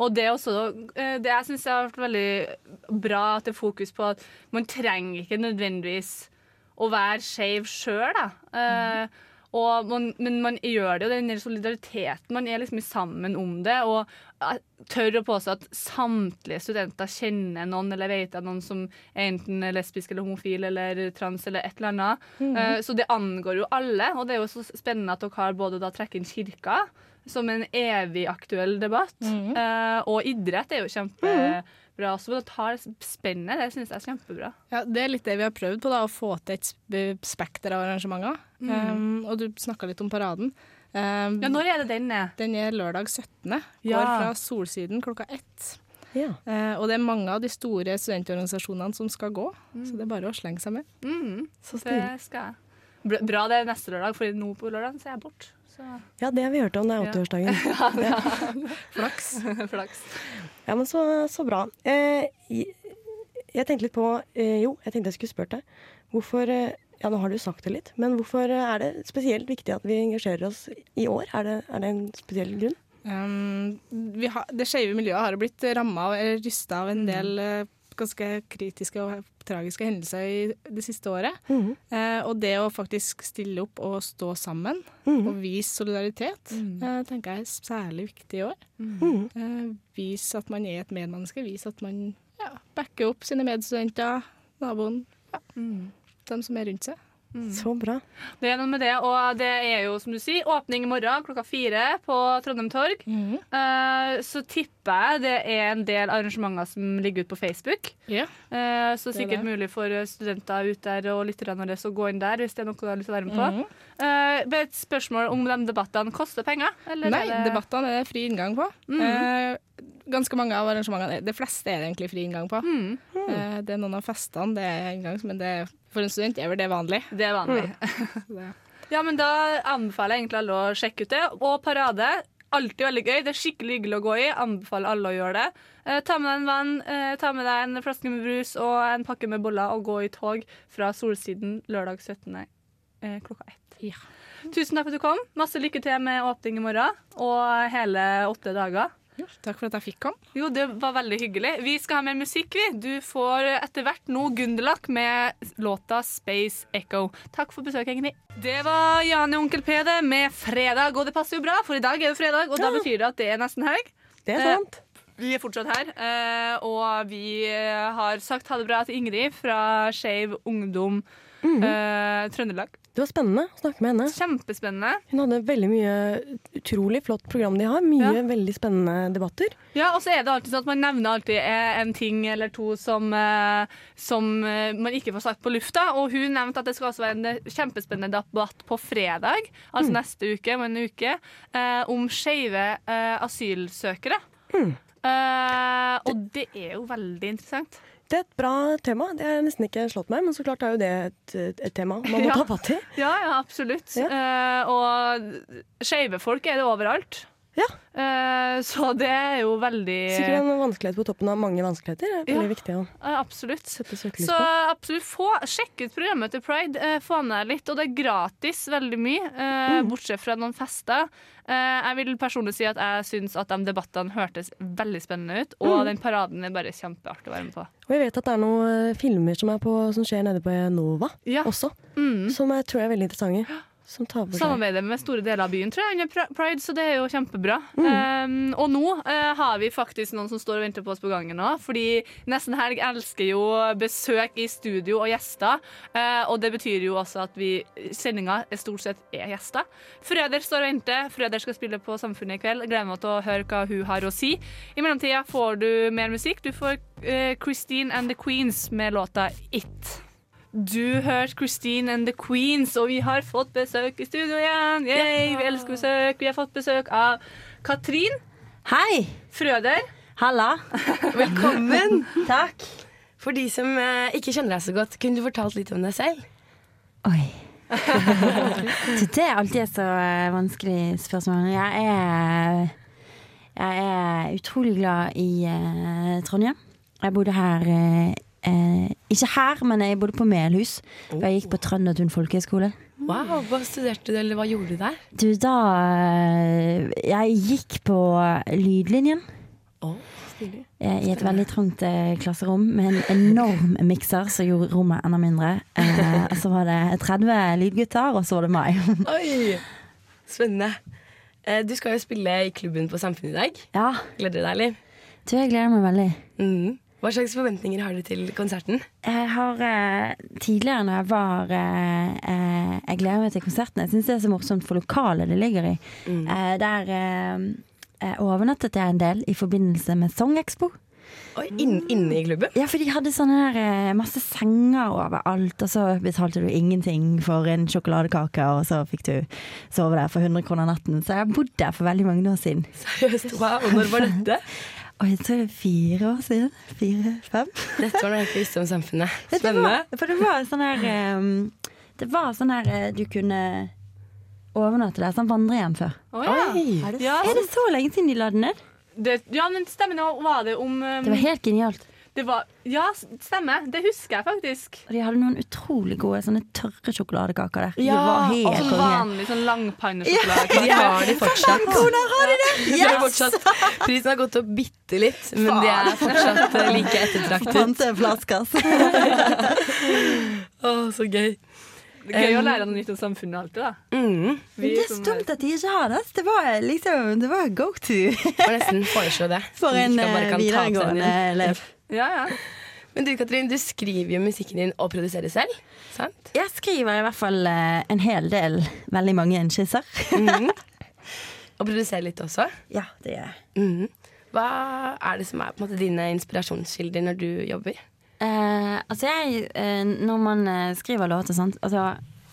Og det er også eh, Det jeg syns har vært veldig bra at det er fokus på at man trenger ikke nødvendigvis å være skeiv sjøl, da. Eh, og man, men man gjør det jo, den solidariteten. Man er liksom sammen om det. Og jeg tør å påstå at samtlige studenter kjenner noen eller vet at noen som er enten lesbisk eller homofil eller trans eller et eller annet. Mhm. Eh, så det angår jo alle, og det er jo så spennende at dere har både da trekker inn kirka som en evig aktuell debatt, Mhm. eh, og idrett er jo kjempebra også. Men å ta spennet, det synes jeg er kjempebra. Ja, Det er litt det vi har prøvd på, da, å få til et spekter av arrangementer. Mm. Um, og du snakka litt om paraden. Um, Ja, når er det den er? Den er lørdag 17. Går Ja. fra Solsiden klokka ett. Eh, og det er mange av de store studentorganisasjonene som skal gå, så det er bare å slenge seg med. Mm, Så det skal jeg. Bra- Bra det er neste lørdag, for nå på lørdag så er jeg borte. Så. Ja, det har vi hørt om. Det er 80-årsdagen. ja, Flaks. Flaks. Ja, men så, så bra. Eh, jeg, tenkte litt på eh, Jo, jeg tenkte jeg skulle spurt deg. Hvorfor eh, Ja, nå har du sagt det litt, men hvorfor er det spesielt viktig at vi engasjerer oss i år? Er det, er det en spesiell grunn? Um, vi har, det skeive miljøet har blitt ramma eller rysta av en del mm. ganske kritiske og tragiske hendelser i det siste året. Mm. Eh, og det å faktisk stille opp og stå sammen mm. og vise solidaritet, eh, tenker jeg er særlig viktig i år. Mhm. Eh, vise at man er et medmenneske, vise at man ja, backer opp sine medstudenter, naboen, ja, dem som er rundt seg. Så bra. Det er noe med det, og det er jo som du sier, åpning i morgen klokka fire på Trondheim Torg. Eh, så tipper jeg det er en del arrangementer som ligger ute på Facebook. Yeah. Uh, så det er sikkert det. mulig for studenter ute der og lytterne våre å gå inn der hvis det er noe du har lyst til å være med på. Mhm. Eh, bare et spørsmål om de debattene koster penger? Nei, er det- debattene er det fri inngang på. Mm -hmm. uh, ganske mange av arrangementene, det fleste er det egentlig fri inngang på. Mhm. Uh, det er noen av festene det er inngang, men det, for en student er vel det vanlig. Det er vanlig. Det- Ja, men da anbefaler jeg egentlig alle å sjekke ut det. Og parade. Alltid veldig gøy. Det er skikkelig hyggelig å gå i. Anbefaler alle å gjøre det. Ta med deg en vann, ta med deg en flaske med brus og en pakke med boller og gå i tog fra Solsiden lørdag 17. Eh, klokka ett. Tusen takk for at du kom. Masse lykke til med åpning i morgen og hele åtte dager. Takk for at jeg fikk komme. Jo, det var veldig hyggelig. Vi skal ha mer musikk, vi. Du får etter hvert nå Gunderlach med låta Space Echo. Takk for besøket, Ingrid. Det var Jani og Onkel P det med fredag, og det passer jo bra, for i dag er det fredag, og da betyr det at det er nesten helg. Det er Eh, sant. Vi er fortsatt her, eh, og vi eh, har sagt ha det bra til Ingrid fra Skeiv Ungdom eh, Trøndelag. Det var spennende å snakke med henne. Kjempespennende. Hun hadde veldig mye utrolig flott program de har. Mye veldig spennende debatter. Ja, og så er det alltid sånn at man nevner alltid eh, en ting eller to som, eh, som eh, man ikke får sagt på lufta. Og hun nevnte at det skal også være en kjempespennende debatt på fredag, altså Mm. neste uke, om en uke, om skeive asylsøkere. Mm. Og det er jo veldig interessant. Det er et bra tema. Det har nesten ikke slått meg, men så klart er jo det et, et tema man må Ja. ta fatt i. Ja, ja, absolutt. Eh, og skeive folk er det overalt. Eh, så det er jo veldig Sikkert en vanskelighet på toppen av mange vanskeligheter. Det er Ja. viktig å absolutt. sette søkelys Så absolutt få, sjekk ut programmet til Pride. Eh, få ned litt. Og det er gratis veldig mye, eh, Mm. bortsett fra noen fester. Eh, jeg vil personlig si at jeg syns at de debattene hørtes veldig spennende ut. Og Mm. den paraden er bare kjempeartig å være med på. Og jeg vet at det er noen eh, filmer som, er på, som skjer nede på Nova også, Mm. som jeg tror er veldig interessante. Som tar for Samarbeider med store deler av byen tror jeg, under Pride, så det er jo kjempebra. Mm. Um, og nå uh, har vi faktisk noen som står og venter på oss på gangen nå. Fordi Nesten Helg elsker jo besøk i studio og gjester. uh, og det betyr jo også at vi sendinga stort sett er gjester. Frøder står og venter. Frøder skal spille på Samfunnet i kveld. Gleder meg til å høre hva hun har å si. I mellomtida får du mer musikk. Du får uh, Christine and the Queens med låta It. Du hørte Christine and the Queens, og vi har fått besøk i studio igjen. Yay, vi elsker besøk. Vi har fått besøk av Katrin. Hei. Frøder. Halla. Velkommen. Takk. For de som eh, ikke kjenner deg så godt, kunne du fortalt litt om deg selv? Oi. det er alltid et så eh, vanskelig spørsmål. Jeg er, jeg er utrolig glad i eh, Trondheim. Jeg bodde her eh, eh, Ikke her, men jeg bodde på Melhus. Oh. jeg gikk på Trøndertun folkehøgskole. Wow, Hva studerte du, eller hva gjorde du der? Du, da eh, Jeg gikk på lydlinjen. Eh, I et veldig trangt eh, klasserom med en enorm mikser som gjorde rommet enda mindre. Eh, så var det 30 lydgutter, og så var det meg. Oi, Spennende. Eh, Du skal jo spille i klubben på Samfunnet i dag. Ja. Gleder du deg, eller? Du, jeg gleder meg veldig. Mm. Hva slags forventninger har du til konserten? Jeg har eh, tidligere når jeg var eh, eh, Jeg gleder meg til konserten. Jeg syns det er så morsomt for lokalet det ligger i. Eh, der overnattet jeg en del i forbindelse med Songexpo. Oi, inn, Inne i klubben? Ja, for de hadde sånne der, masse senger overalt, og så betalte du ingenting for en sjokoladekake, og så fikk du sove der for 100 kroner natten. Så jeg har bodd der for veldig mange år siden. Seriøst? Wow, når var dette? Og jeg tror det er fire år siden. Fire-fem. Dette var noe jeg ikke visste om Samfunnet. Det var, for det var sånn her eh, Det var sånn her eh, du kunne overnatte der. Sånn vandrehjem før. Oh, ja. Er, det, Ja, er det så lenge siden de la den ned? Det, ja, men stemmen var det om um, Det var helt genialt. Det var, Ja, stemmer. Det husker jeg faktisk. Og de hadde noen utrolig gode sånne tørre sjokoladekaker der. Ja, de var og sånn vanlig sånn langpannesjokolade. De har de fortsatt. kroner har de det! De har fortsatt. Prisen har gått opp bitte litt, men de er fortsatt eh, like ettertraktet. Panteflaskas. Å, så gøy. Det er gøy å Um, lære noe nytt om samfunnet alltid, da. Mm. Det er så stumt at de ikke har det. Det var liksom Det var go to. Må nesten foreslå det. For en eh, kan ta opp videregående elev. Ja, ja. Men du Katrin, du skriver jo musikken din og produserer selv, sant? Jeg skriver i hvert fall eh, en hel del, veldig mange skisser. Mhm. Og produserer litt også? Ja, det gjør jeg. Mhm. Hva er det som er på en måte, dine inspirasjonskilder når du jobber? Eh, altså jeg, eh, når man eh, skriver låter sånt altså,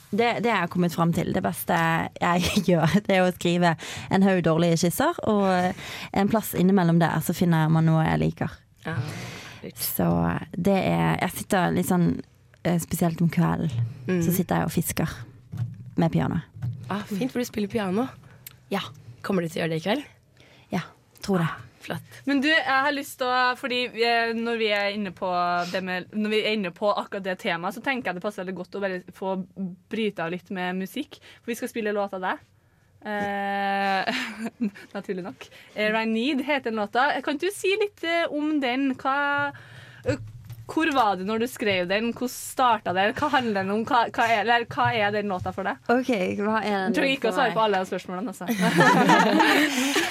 det, det jeg har kommet fram til. Det beste jeg gjør, det er å skrive en haug dårlige skisser, og en plass innimellom der så finner man noe jeg liker. Ja. Så det er Jeg sitter litt sånn eh, spesielt om kvelden, mm. så sitter jeg og fisker med piano. Ah, fint, for du spiller piano. Ja. Kommer du til å gjøre det i kveld? Ja, tror det. Flott. Men du, jeg har lyst til å Fordi når vi er inne på det med Når vi er inne på akkurat det temaet, så tenker jeg det passer veldig godt å bare få bryte av litt med musikk. For vi skal spille låt av deg. Eh, naturlig nok. I Need heter den låta. Kan du si litt eh, om den? Hva, eh, hvor var du når du skrev den? Hvordan starta den? Hva handler den om? Hva, hva, er, eller, hva er den låta for deg? OK, hva er den Jeg trenger ikke å svare på alle spørsmålene. Altså.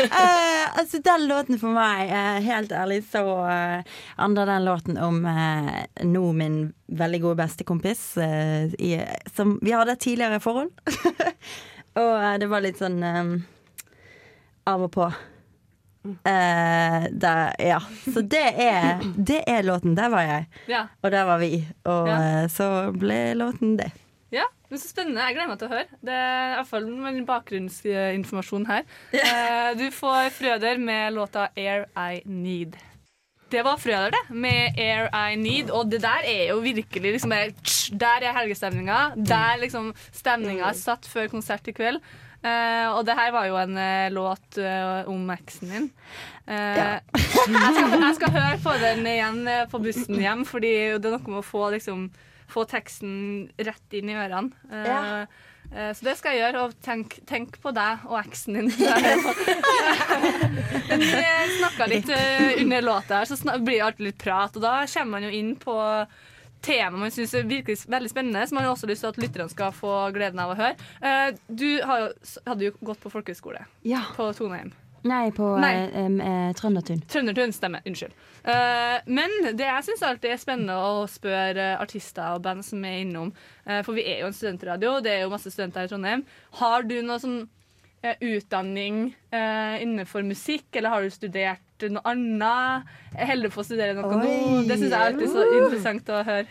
uh, altså Den låten for meg, uh, helt ærlig, så uh, handler den låten om uh, nå min veldig gode bestekompis. uh, i, som Vi hadde et tidligere forhold. og eh, det var litt sånn um, av og på. Uh, der, ja. Så det er, det er låten. Der var jeg. Ja. Og der var vi. Og Ja. uh, så ble låten det. Ja, men Så spennende. Jeg gleder meg til å høre. Det er i hvert fall en bakgrunnsinformasjon her. Uh, Du får Frøder med låta 'Air I Need'. Det var Frøler, det, med 'Air I Need'. Og det der er jo virkelig liksom bare, Der er helgestemninga. Der liksom stemninga er satt før konsert i kveld. Uh, og det her var jo en uh, låt uh, om eksen min. Ja. jeg, skal, jeg skal høre på den igjen på bussen hjem, fordi det er noe med å få, liksom, få teksten rett inn i ørene. Ja. Eh, så det skal jeg gjøre, og tenk, tenk på deg og eksen din. Men vi snakka litt eh, under låta her, så blir det alltid litt prat. Og da kommer man jo inn på tema man syns er virkelig veldig spennende, som man har også lyst til at lytterne skal få gleden av å høre. Eh, du hadde jo gått på folkehøyskole Ja. på Toneheim. Nei, på Nei. eh, eh, Trøndertun. Trøndertun, stemmer. Unnskyld. Eh, men det jeg syns alltid er spennende å spørre artister og band som er innom, eh, for vi er jo en studentradio, det er jo masse studenter i Trondheim. Har du noe sånn utdanning eh, innenfor musikk, eller har du studert noe annet? Jeg holder på å studere noe nå. Det syns jeg er alltid så Uh. interessant å høre.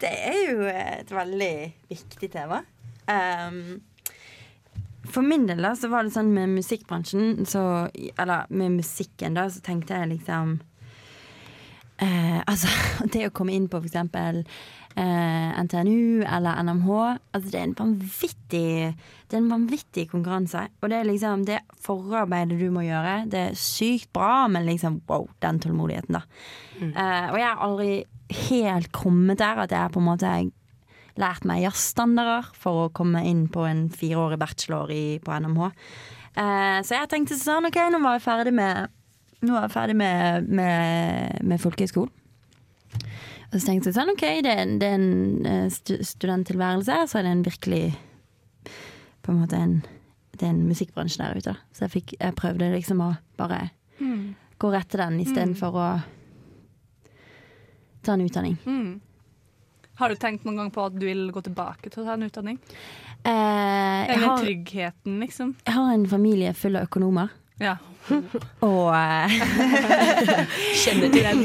Det er jo et veldig viktig tema. Um, for min del da, så var det sånn med musikkbransjen, så, eller med musikken, da, så tenkte jeg liksom eh, Altså, det å komme inn på eksempel eh, NTNU eller NMH, altså det er en vanvittig Det er en vanvittig konkurranse. Og det er liksom det forarbeidet du må gjøre, det er sykt bra, men liksom wow, den tålmodigheten, da. Eh, og jeg har aldri helt kommet der at jeg på en måte lært meg jazzstandarder for å komme inn på en fireårig bachelor i, på NMH. Eh, så jeg tenkte sånn, ok, nå var jeg ferdig med Nå var jeg ferdig med, med, med folkehøyskolen. Og så tenkte jeg sånn, ok, det er, en- det er en eh, studenttilværelse, så er det en virkelig På en måte en Det er en musikkbransje der ute. da. Så jeg, fikk, jeg prøvde liksom å bare Mm. gå rett til den istedenfor å ta en utdanning. Mm. Har du tenkt noen gang på at du vil gå tilbake til å ta en utdanning? Eh, Eller har, tryggheten, liksom? jeg har en familie full av økonomer. Ja. Og eh, Kjenner til den.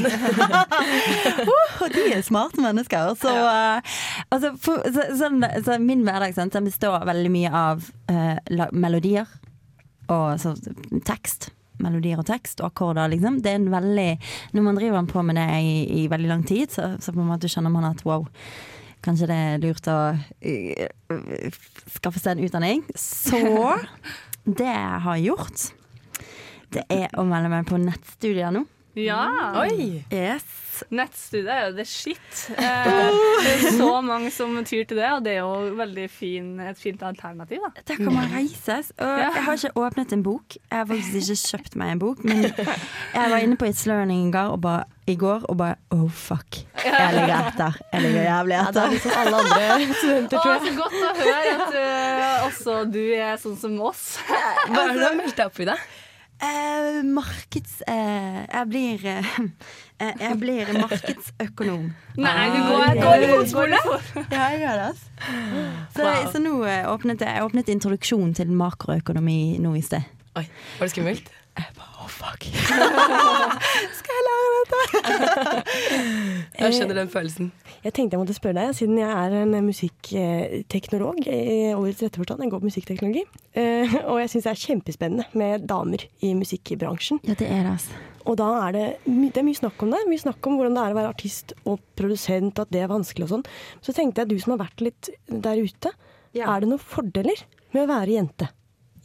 oh, de er smarte mennesker. Så, eh, altså, for, så, så, så min hverdag sant, den består veldig mye av uh, melodier og så, tekst. Melodier og tekst og akkorder, liksom. Det er en veldig Når man driver på med det i, i veldig lang tid, så, så på en måte skjønner man at wow, kanskje det er lurt å øh, skaffe seg en utdanning. Så det jeg har gjort, det er å melde meg på nettstudier nå. Ja. Oi. Yes. Nettstudier er jo det shit. Eh, det er så mange som tyr til det, og det er jo veldig fin, et fint alternativ. Da. Der kan man reises. Og jeg har ikke åpnet en bok. Jeg har faktisk ikke kjøpt meg en bok. Men jeg var inne på It's Learning og bare, i går og bare Oh, fuck. Jeg ligger etter. Jeg ligger jævlig Ja, det etter. er liksom alle andre studenter, Å, så godt å høre at uh, også du er sånn som oss. Hva er det du har meldt deg opp i, da? Eh, markeds... Eh, jeg blir eh, eh, Jeg blir markedsøkonom. Nei, du Ah, går, ok. går i fotskole. Ja, jeg gjør det. altså. Så, så nå eh, åpnet jeg, jeg åpnet introduksjon til makroøkonomi nå i sted. Oi, Var det skummelt? Oh, fuck. Skal jeg lære dette? Jeg skjønner den følelsen. Jeg tenkte jeg måtte spørre deg, siden jeg er en musikkteknolog i ordets rette forstand. Jeg går på musikkteknologi. Eh, Og jeg syns det er kjempespennende med damer i musikkbransjen. Ja, det er det, altså. Og da er det, my- det er mye snakk om det. Mye snakk om hvordan det er å være artist og produsent, at det er vanskelig og sånn. Så tenkte jeg, du som har vært litt der ute, er det noen fordeler med å være jente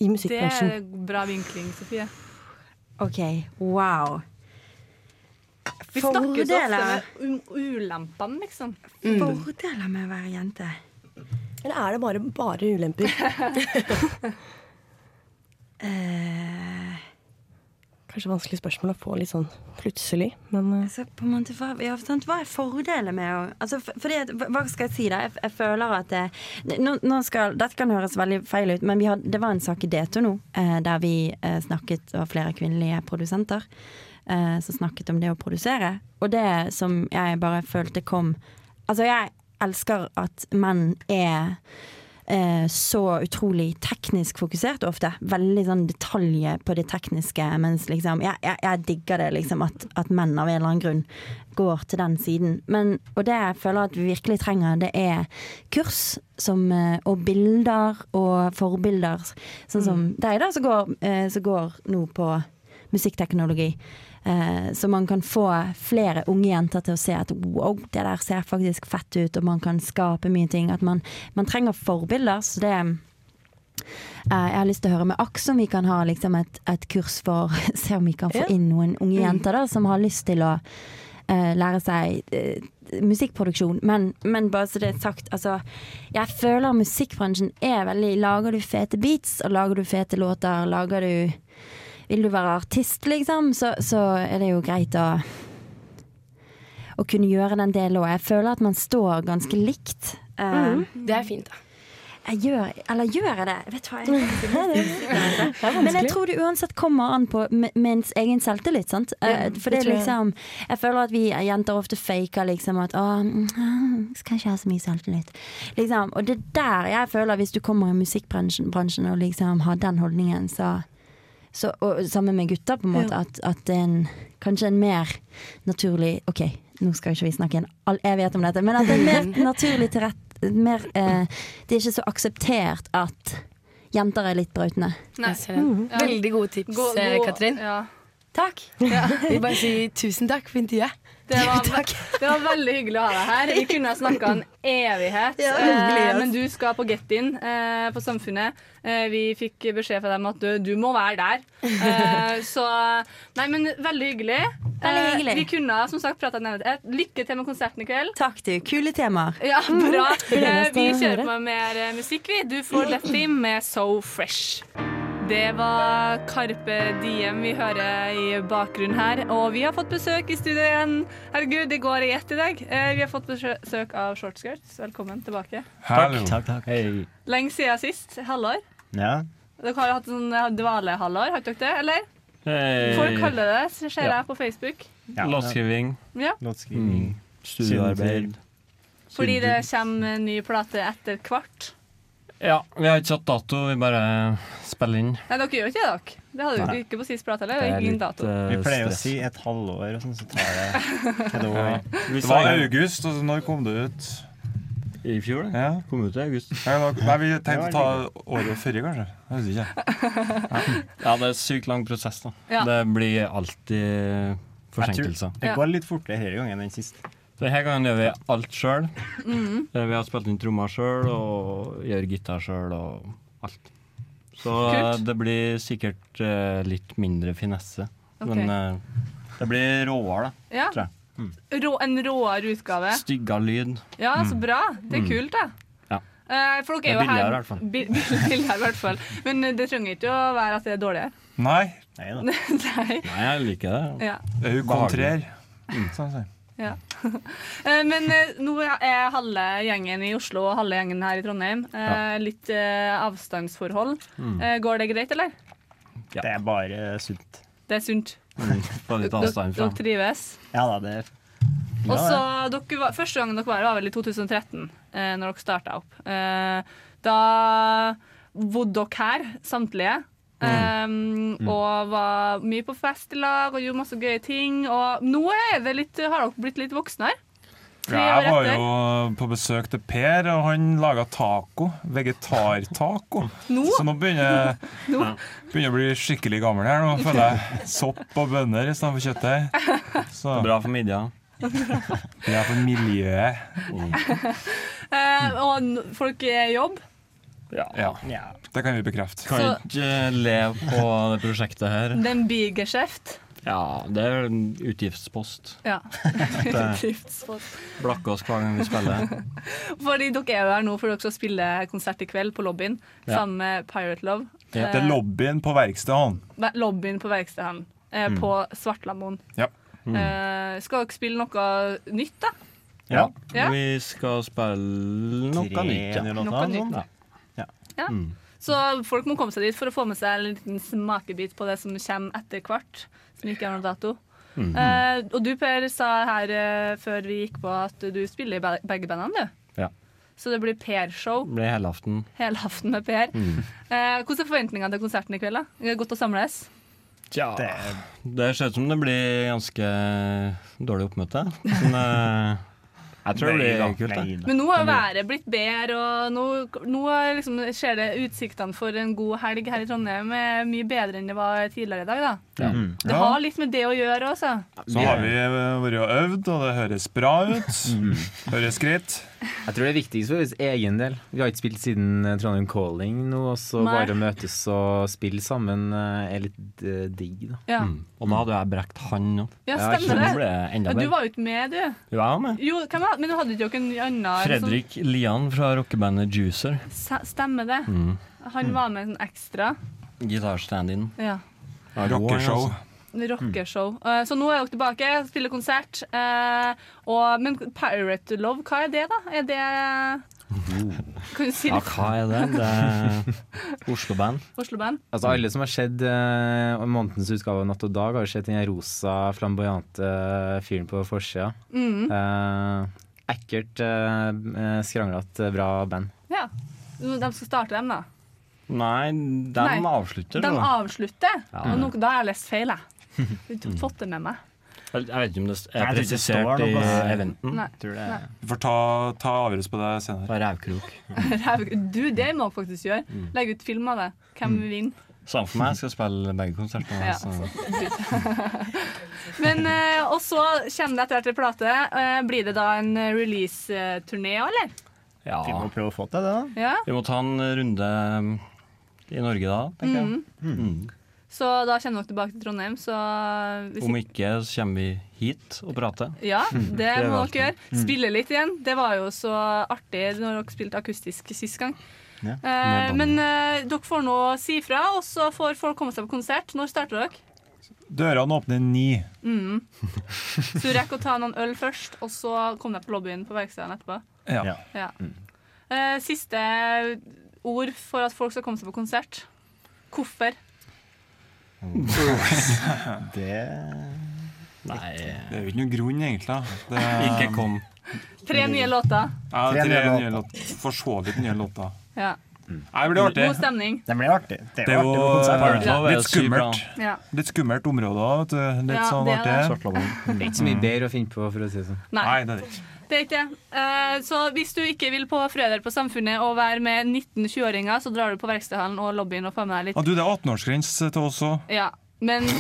i musikkbransjen? Det er bra vinkling, Sofie. OK, wow. Vi snakker så ofte med ulempene, liksom. Fordeler med å være jente. Eller er det bare, bare ulemper? Eh, Kanskje vanskelig spørsmål å få litt sånn plutselig, men eh, altså, på en måte, hva, ja, hva er fordelen med å altså, for, for det, hva- skal jeg si, da? Jeg, jeg føler at det, nå, nå skal, Dette kan høres veldig feil ut, men had, det var en sak i D2 nå eh, der vi eh, snakket, og flere kvinnelige produsenter, eh, som snakket om det å produsere. Og det som jeg bare følte kom Altså, jeg elsker at menn er eh, så utrolig teknisk fokusert ofte. Veldig sånn detaljer på det tekniske. Mens liksom Jeg, jeg, jeg digger det, liksom, at, at menn av en eller annen grunn går til den siden. Men, og det jeg føler at vi virkelig trenger, det er kurs som, eh, og bilder og forbilder. Sånn som deg, da, som går, eh, som går nå på musikkteknologi. Eh, så man kan få flere unge jenter til å se at wow, det der ser faktisk fett ut, og man kan skape mye ting. At man, man trenger forbilder. Så det eh, jeg har lyst til å høre med Aks om vi kan ha liksom et, et kurs for Se om vi kan få inn noen unge Mm. jenter da, som har lyst til å eh, lære seg uh, musikkproduksjon. Men, men bare så det er sagt, altså Jeg føler musikkbransjen er veldig Lager du fete beats, og lager du fete låter, lager du Vil du være artist, liksom, så, så er det jo greit å å kunne gjøre den delen òg. Jeg føler at man står ganske likt. Eh, Det er fint, da. jeg gjør, eller gjør jeg det? Vet du hva jeg. Men jeg tror det uansett kommer an på med egen selvtillit. Sant? Eh, Ja, For det det liksom Jeg føler at vi jenter ofte faker liksom at Å, mm, skal ikke ha så mye selvtillit. Liksom. Og det er der jeg føler, hvis du kommer i musikkbransjen bransjen og liksom har den holdningen, så, så og sammen med gutter, på en måte, Ja. at, at det en, kanskje en mer naturlig OK, nå skal ikke vi snakke en all evighet om dette, men at det er mer naturlig til rett mer, eh, Det er ikke så akseptert at jenter er litt brautende. Jeg ser. Veldig gode tips, eh, Katrin. Ja. Takk. Jeg vil bare si tusen takk for intervjuet. Det var, det var veldig hyggelig å ha deg her. Vi kunne ha snakka en evighet. Ja, eh, men du skal på Get In eh, på Samfunnet. Eh, vi fikk beskjed fra dem at du, du må være der. Eh, så Nei, men veldig hyggelig. Veldig Eh, hyggelig. vi kunne som sagt prata en evighet. Lykke til med konserten i kveld. Takk, du. Kule temaer. Ja, bra. Eh, vi kjører på på mer eh, musikk, vi. Du får Let Him med So Fresh. Det var Karpe Diem vi hører i bakgrunnen her. Og vi har fått besøk i studio igjen. Herregud, det går i ett i dag. Eh, Vi har fått besøk av Shortskirts. Velkommen tilbake. Hallo. Takk, takk. Hei. Lenge siden sist. Halvår. Ja. Dere har jo hatt sånn eh, dvalehalvår, har dere det? Eller? Hei. Folk kaller det, det, ser Ja. på Facebook. Ja. Låtskriving. Ja. Låtskriving. Studiearbeid. Fordi det kommer ny plate etter hvert. Ja, vi har ikke satt dato, vi bare spiller inn. Nei, dere gjør ikke det, dere. Det hadde dere ikke på sist plate heller. Det er ingen dato. Vi pleier å si et halvår, og sånn, så tar det et år. Ja. Vi Det sa var august, og når kom det ut? I fjor, det. Ja. Kom ut i august. Nei, vi tenkte å ta året før, kanskje. Jeg vet ikke. Ja, det er sykt lang prosess, da. Ja. Det blir alltid Jeg forsinkelser. Det går litt fortere denne gangen enn sist. Denne gangen gjør vi alt sjøl. Mhm. Vi har spilt inn trommer sjøl og gjør gitar sjøl og alt. Så Kult. det blir sikkert uh, litt mindre finesse. Okay. Men uh, det blir råere, da. Ja. Tror jeg. Rå, en råere utgave. Stygga lyd. Ja, så bra. Det er Mm. kult, da. Ja. Uh, for Det dere er jo her billigere, i hvert fall. Bi- bi- billigere, i hvert fall. Men eh, det trenger ikke å være at det er dårligere. Nei. Nei. Nei, jeg liker det. Ja. Det er jo kontrær. Sånn å si. Ja. Eh, Men eh, nå er halve gjengen i Oslo og halve gjengen her i Trondheim. Ja. Litt eh, avstandsforhold. Mm. Eh, Går det greit, eller? Det er bare sunt. Det er sunt. Mm, Få litt avstand fra. Dere trives? Ja da, det er ja, Også, dere var, Første gangen dere var her, var vel i 2013, eh, når dere starta opp. Eh, da bodde dere her, samtlige. Mm. Og var mye på fest i lag og gjorde masse gøye ting. Og nå er det litt, har dere blitt litt voksne her. Ja, jeg var jo på besøk til Per, og han laga taco. Vegetartaco. Nå? Så nå begynner jeg begynner å bli skikkelig gammel her. Nå føler jeg sopp og bønner istedenfor kjøttdeig. Så Bra for midja. Bra for miljøet. Eh, og folk er i jobb. Ja. Det kan vi bekrefte. Kan Så- ikke eh, leve på det prosjektet her. Det er en bigeskjeft. Ja, det er en utgiftspost. Ja. Utgiftspost. Blakke oss hver gang vi spiller. Fordi dere er jo her nå for dere skal spille konsert i kveld på lobbyen Ja. sammen med Pirate Love. Det Eh, er lobbyen på Verkstedhallen. Ve- Lobbyen på Verkstedhallen eh, Mm. på Svartlamoen. Ja. Eh, skal dere spille noe nytt, da? Ja. Ja. Vi skal spille noe Tre nytt. Ja. Noe nytt. Ja. Mm. Så folk må komme seg dit for å få med seg en liten smakebit på det som kommer etter hvert. Som ikke har noen dato. Mm. Eh, og du, Per, sa her eh, før vi gikk på at du spiller i begge bandene, du. Ja. Så det blir Per-show. Det blir helaften. Helaften med Per. Mm. Eh, hvordan er forventningene til konserten i kveld? da? Det er godt å samles. Tja, det ser ut som det blir ganske dårlig oppmøte. Men eh, Jeg tror det blir kult. Da. Men nå har været blitt bedre, og nå, nå liksom, ser det utsiktene for en god helg her i Trondheim er mye bedre enn det var tidligere i dag. da. Ja. Det har litt med det å gjøre også. Så har vi vært og øvd, og det høres bra ut. Høres greit. Jeg tror det er viktigst for vår egen del. Vi har ikke spilt siden eh, Trondheim Calling nå, og så Nei. bare å møtes og spille sammen eh, er litt uh, digg, da. Ja. Mm. Og nå hadde jeg brekt han òg. Ja, stemmer ble det du var jo ikke med, du. Jo, jeg var med. Jo, hvem var, men du hadde ikke noen annen Fredrik Lian fra rockebandet Juicer. S- stemmer det. Mm. Han var med sånn ekstra. Gitarstand-in. Ja. Rockeshow. Rockeshow. Uh, så nå er dere tilbake, spiller konsert. Uh, og, men Pirate Love, hva er det, da? Er det Kan du si Ja, hva er det? Det er Oslo-band. Oslo-band? Altså Alle som har sett uh, månedens utgave av Natt og Dag, har jo sett den rosa, flamboyante fyren på forsida. Mm. Uh, ekkelt, uh, skranglete, bra band. Ja. De skal starte dem, da? Nei, de Nei, avslutter. De da. avslutter? Ja. Og da har jeg lest feil, jeg. Jeg har fått det med meg. Jeg vet ikke om det er presisert i eventen. Nei. Vi får ta, ta avgjørelse på det senere. På rævkrok. Du, det må jeg faktisk gjøre. Legg ut film av det. Hvem Mm. vinner? Samme for meg, jeg skal spille begge konsertene. Ja. Men, eh, og så kommer det etter hvert en plate. Eh, blir det da en release-turné òg, eller? Ja. Vi må prøve å få til det, da. Ja. Vi må ta en runde um, i Norge da, tenker jeg. Mhm. Mm. Så da kommer dere tilbake til Trondheim, så hvis Om ikke, så kommer vi hit og prater. Ja, det det må dere gjøre. Mm. Spille litt igjen. Det var jo så artig når dere spilte akustisk sist gang. Ja, Eh, men eh, dere får nå si fra, og så får folk komme seg på konsert. Når starter dere? Dørene åpner ni. Mm. Så rekker å ta noen øl først, og så kom deg på lobbyen på verkstedet etterpå. Ja. Ja. Eh, siste ord for at folk skal komme seg på konsert. Hvorfor? Det Nei Det er jo ikke noen grunn, egentlig. Det, Ikke kom. Tre nye låter. Ja, Tre tre nye nye låter. For så vidt nye låter. Ja. Nei, det blir artig. God stemning. Det blir artig. Det er Det jo artig eh, litt skummelt. Ja. Litt skummelt område òg, vet du. Litt Ja, sånn det artig. Det er ikke så mye bedre å finne på, for å si det sånn. Nei. Nei, det er det ikke. Det er ikke det. Uh, så hvis du ikke vil på Frøder på Samfunnet og være med 19-20-åringer, så drar du på Verkstedhallen og lobbyen og får med deg litt. Ah, du, det er 18-årsgrense til oss òg. Ja, men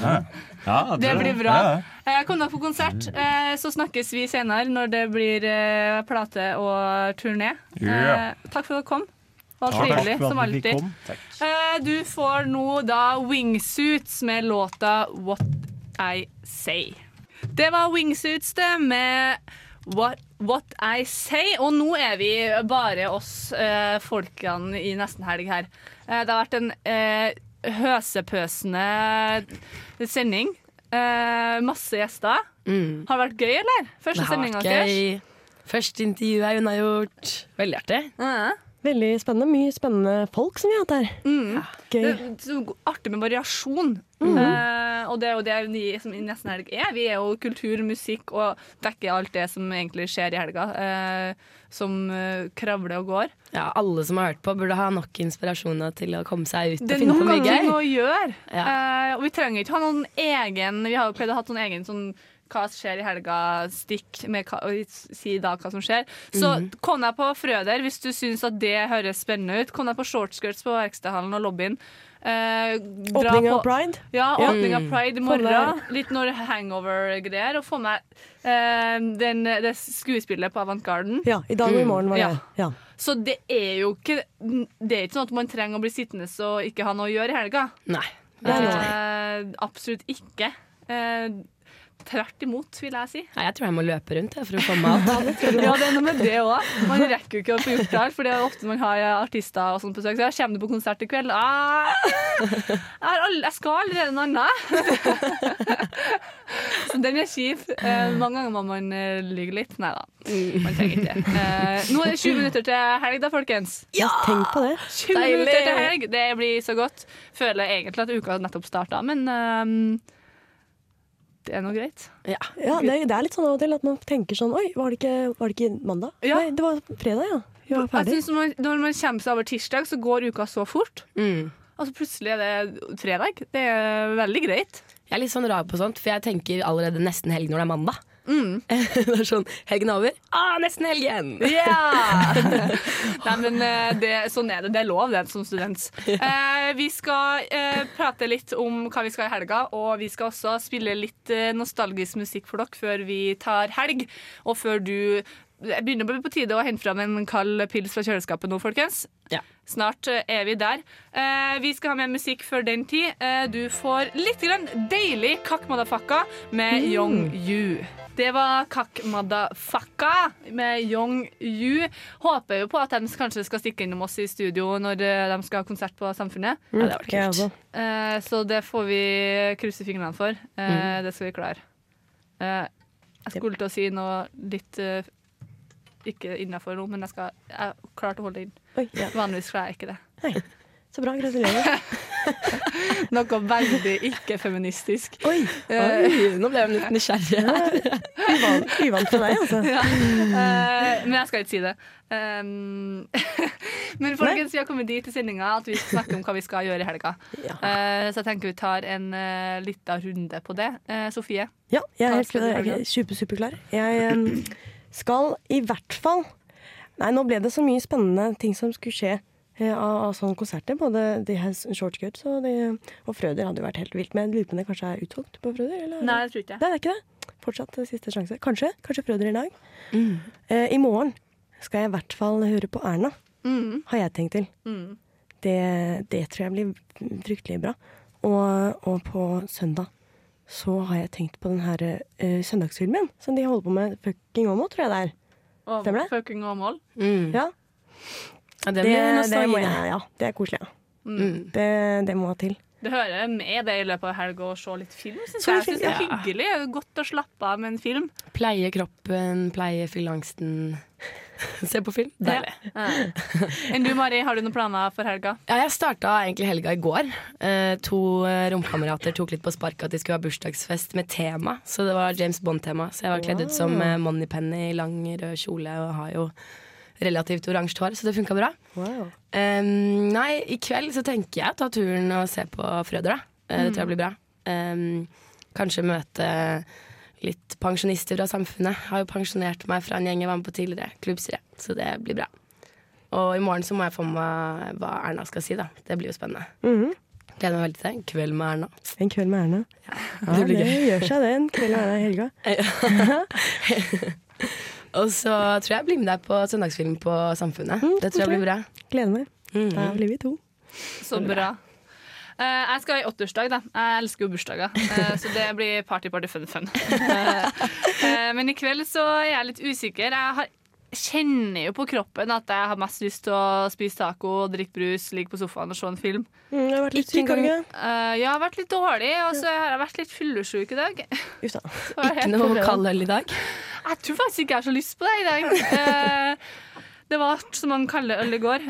Ja. Ja, det det blir bra. Ja, ja. Eh, Kom deg på konsert, uh, så snakkes vi senere når det blir uh, plate og turné. Ja. Eh, takk for at dere kom. Det var trivelig, som alltid. Eh, du får nå da Wingsuits med låta What I Say. Det var Wingsuits, det, med What, What I Say. Og nå er vi bare oss eh, folkene i nesten helg her. Eh, det har vært en eh, høsepøsende sending. Eh, masse gjester. Mm. Har det vært gøy, eller? Første sendinga gøy. Første intervju har gjort. Veldig artig. Veldig spennende. Mye spennende folk som vi har hatt her. Mm. Gøy. Det er så artig med variasjon. Mm. Eh, og det er jo det vi som i Nesten Helg er. Vi er jo kultur, musikk og dekker alt det som egentlig skjer i helga. eh, som eh, kravler og går. Ja, alle som har hørt på, burde ha nok inspirasjoner til å komme seg ut Det og er finne på noen ganger ting å gjøre. gjøre. Eh, og vi trenger ikke ha noen egen Vi har jo pleid å ha sånn egen sånn hva skjer i helga, stikk med og si da hva som skjer. Så Mhm. kom deg på Frøder hvis du syns at det høres spennende ut. Kom deg på shortskirts på Verkstedhallen og lobbyen. Eh, Åpning av Pride. Ja, Ja. åpning av Mm. Pride i morgen. Litt når hangover-greier. Og få med eh, den, det skuespillet på Avantgarden. Ja, i dag og i morgen var det. Ja. Så det er jo ikke Det er ikke sånn at man trenger å bli sittende og ikke ha noe å gjøre i helga. Nei. Eh, absolutt ikke. Eh, Tvert imot, vil jeg si. Nei, jeg tror jeg må løpe rundt jeg, for å få mat. Ja, det er noe med det òg. Man rekker jo ikke å få gjort alt, for det er ofte man har artister og sånt på besøk. Så jeg kommer du på konsert i kveld? Ah, jeg, all, jeg skal allerede noe annet. Så den er kjip. Eh, mange ganger må man eh, lyge litt. Nei da, man trenger ikke det. Eh, nå er det 20 minutter til helg, da, folkens. Ja, tenk på det. 20 Deilig. minutter til helg, det blir så godt. Føler egentlig at uka nettopp starta, men ehm, det er noe greit. Ja, det, det er litt sånn av og til at man tenker sånn Oi, var det ikke, var det ikke mandag? Nei, det var fredag, ja. Vi var Jeg ferdig. synes når, man, når man kommer seg over tirsdag, så går uka så fort. Mm. Altså Plutselig er det fredag. Det er veldig greit. Jeg er litt sånn rar på sånt, for jeg tenker allerede nesten helg når det er mandag. det er sånn Helgen er over. Ah, nesten helgen! Yeah! Nei, men eh, det, sånn er det. Det er lov, det, som student. Eh, vi skal eh, prate litt om hva vi skal i helga, og vi skal også spille litt eh, nostalgisk musikk for dere før vi tar helg, og før du det begynner å bli på tide å hente fram en kald pils fra kjøleskapet nå, folkens. Snart eh, er vi der. Eh, vi skal ha med musikk før den tid. Eh, du får litt grann deilig Kakk Madafakka med Mm. Young Yu. Det var Kakk Madafakka med Young Yu. Håper jo på at de kanskje skal stikke innom oss i studio når eh, de skal ha konsert på Samfunnet. Mm, Ja, det var kult. Eh, så det får vi krysse fingrene for. Eh, Mm. Det skal vi klare. Jeg skulle til å si noe litt ikke innafor nå, men jeg skal jeg klarte å holde det inn. Oi, ja. Vanligvis klarer jeg ikke det. Så bra. Gratulerer. Noe veldig ikke-feministisk. Oi, Oi, nå ble jeg litt nysgjerrig her. Uvant, uvant for deg, altså. Ja. Uh, men jeg skal ikke si det. Um, men folkens, vi har kommet dit i sendinga at vi skal snakke om hva vi skal gjøre i helga. Eh, så jeg tenker vi tar en uh, lita runde på det. Uh, Sofie? Ja, jeg er helt jeg er super, superklar. Jeg um, skal i hvert fall Nei, nå ble det så mye spennende ting som skulle skje eh, av, av sånne konserter. Både de her Shortcuts og, de, og Frøder hadde jo vært helt vilt. Men jeg lurer på om det kanskje er utsolgt på Frøder? Eller? Nei, det tror ikke. Nei, det er ikke det. Fortsatt eh, siste sjanse. Kanskje. Kanskje Frøder i dag. Eh, I morgen skal jeg i hvert fall høre på Erna, Mm. har jeg tenkt til. Mm. Det, det tror jeg blir fryktelig bra. Og, og på søndag så har jeg tenkt på den her uh, søndagsfilmen som de holder på med. Fucking Åmål, tror jeg det er. Stemmer det? Fucking Åmål. Ja. Ja, det blir det, må jeg, ja, det er koselig. Ja. Mm. Det, det må til. Det hører med det i løpet av helga å se litt film. Synes jeg. jeg synes det er hyggelig. Det er Godt å slappe av med en film. Pleie kroppen, pleie fyllangsten. Se på film. Deilig. Ja. Enn du, Mari, har du noen planer for helga? Ja, jeg starta egentlig helga i går. Eh, to eh, romkamerater tok litt på sparket at de skulle ha bursdagsfest med tema. Så det var James Bond-tema. Så jeg var kledd ut som eh, Moneypenny i lang rød kjole og har jo relativt oransje hår, så det funka bra. Eh, nei, i kveld så tenker jeg å ta turen og se på Frøder, da. Eh, det tror jeg blir bra. Um, kanskje møte litt pensjonister fra samfunnet. Har jo pensjonert meg fra en gjeng jeg var med på tidligere. Klubbstyre. Så det blir bra. Og i morgen så må jeg få med meg hva Erna skal si, da. Det blir jo spennende. Mhm. Gleder meg veldig til det. En kveld med Erna. En kveld med Erna. Ja, det det, blir gøy. gjør seg det. En kveld med Erna i helga. Og så tror jeg jeg blir med deg på søndagsfilm på Samfunnet. det tror jeg blir bra. Gleder meg. Mm. Da blir vi to. Så bra. Uh, jeg skal i åtteårsdag, da. Jeg elsker jo bursdager. Uh, så det blir party, party, fun, fun. Uh, eh, men i kveld så er jeg litt usikker. Jeg har, kjenner jo på kroppen at jeg har mest lyst til å spise taco, drikke brus, ligge på sofaen og se en film. Mm, jeg har vært litt syk, har du ikke? Eh, jeg har vært litt dårlig, og så har jeg vært litt fyllesyk i dag. Just da. Ikke noe på fredag. kald øl i dag? Jeg tror faktisk ikke jeg har så lyst på det i dag. Eh, det var så mange kalde øl i går.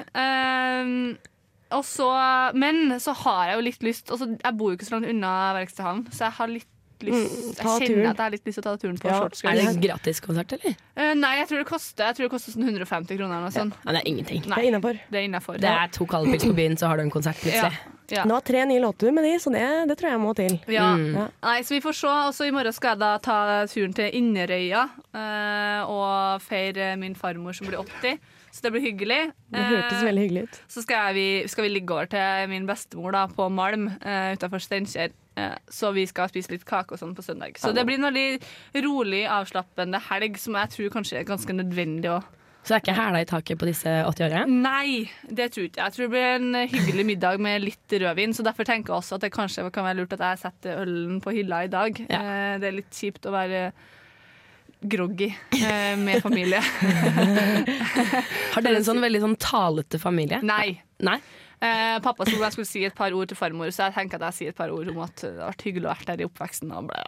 Og så, men så har jeg jo litt lyst altså, Jeg bor jo ikke så langt unna verkstedhallen, så jeg har litt lyst Mm, Jeg kjenner turen. at jeg har litt lyst til å ta turen på Ja. shortskirt. Er det gratiskonsert, eller? Uh, nei, jeg tror det koster Jeg tror det koster sånn 150 kroner eller noe sånt. Ja, det er ingenting. Nei, Det er innafor. Det er. Det er to kalde pils på byen, så har du en konsert plutselig. Ja. Nå har tre nye låter med de, så det, det tror jeg må til. Ja. Mm. Ja. Nei, så vi får se. Og så i morgen skal jeg da ta turen til Inderøya eh, og feire min farmor som blir 80. Så det blir hyggelig. Det hørtes Eh, veldig hyggelig ut. Så skal, jeg, vi, skal vi ligge over til min bestemor da, på Malm eh, utafor Steinkjer. Eh, så vi skal spise litt kake og sånn på søndag. Så det blir en veldig rolig, avslappende helg som jeg tror kanskje er ganske nødvendig òg. Så det er ikke hæla i taket på disse 80-årene? Nei, det tror jeg ikke. Jeg tror det blir en hyggelig middag med litt rødvin. Så derfor tenker jeg også at det kanskje kan være lurt at jeg setter ølen på hylla i dag. Ja. det er litt kjipt å være groggy eh, med familie. Har dere en sånn veldig sånn talete familie? Nei. Nei? Eh, pappa skulle jeg skulle si et par ord til farmor, så jeg tenker at jeg sier et par ord om at det har vært hyggelig å være der i oppveksten. Og ble.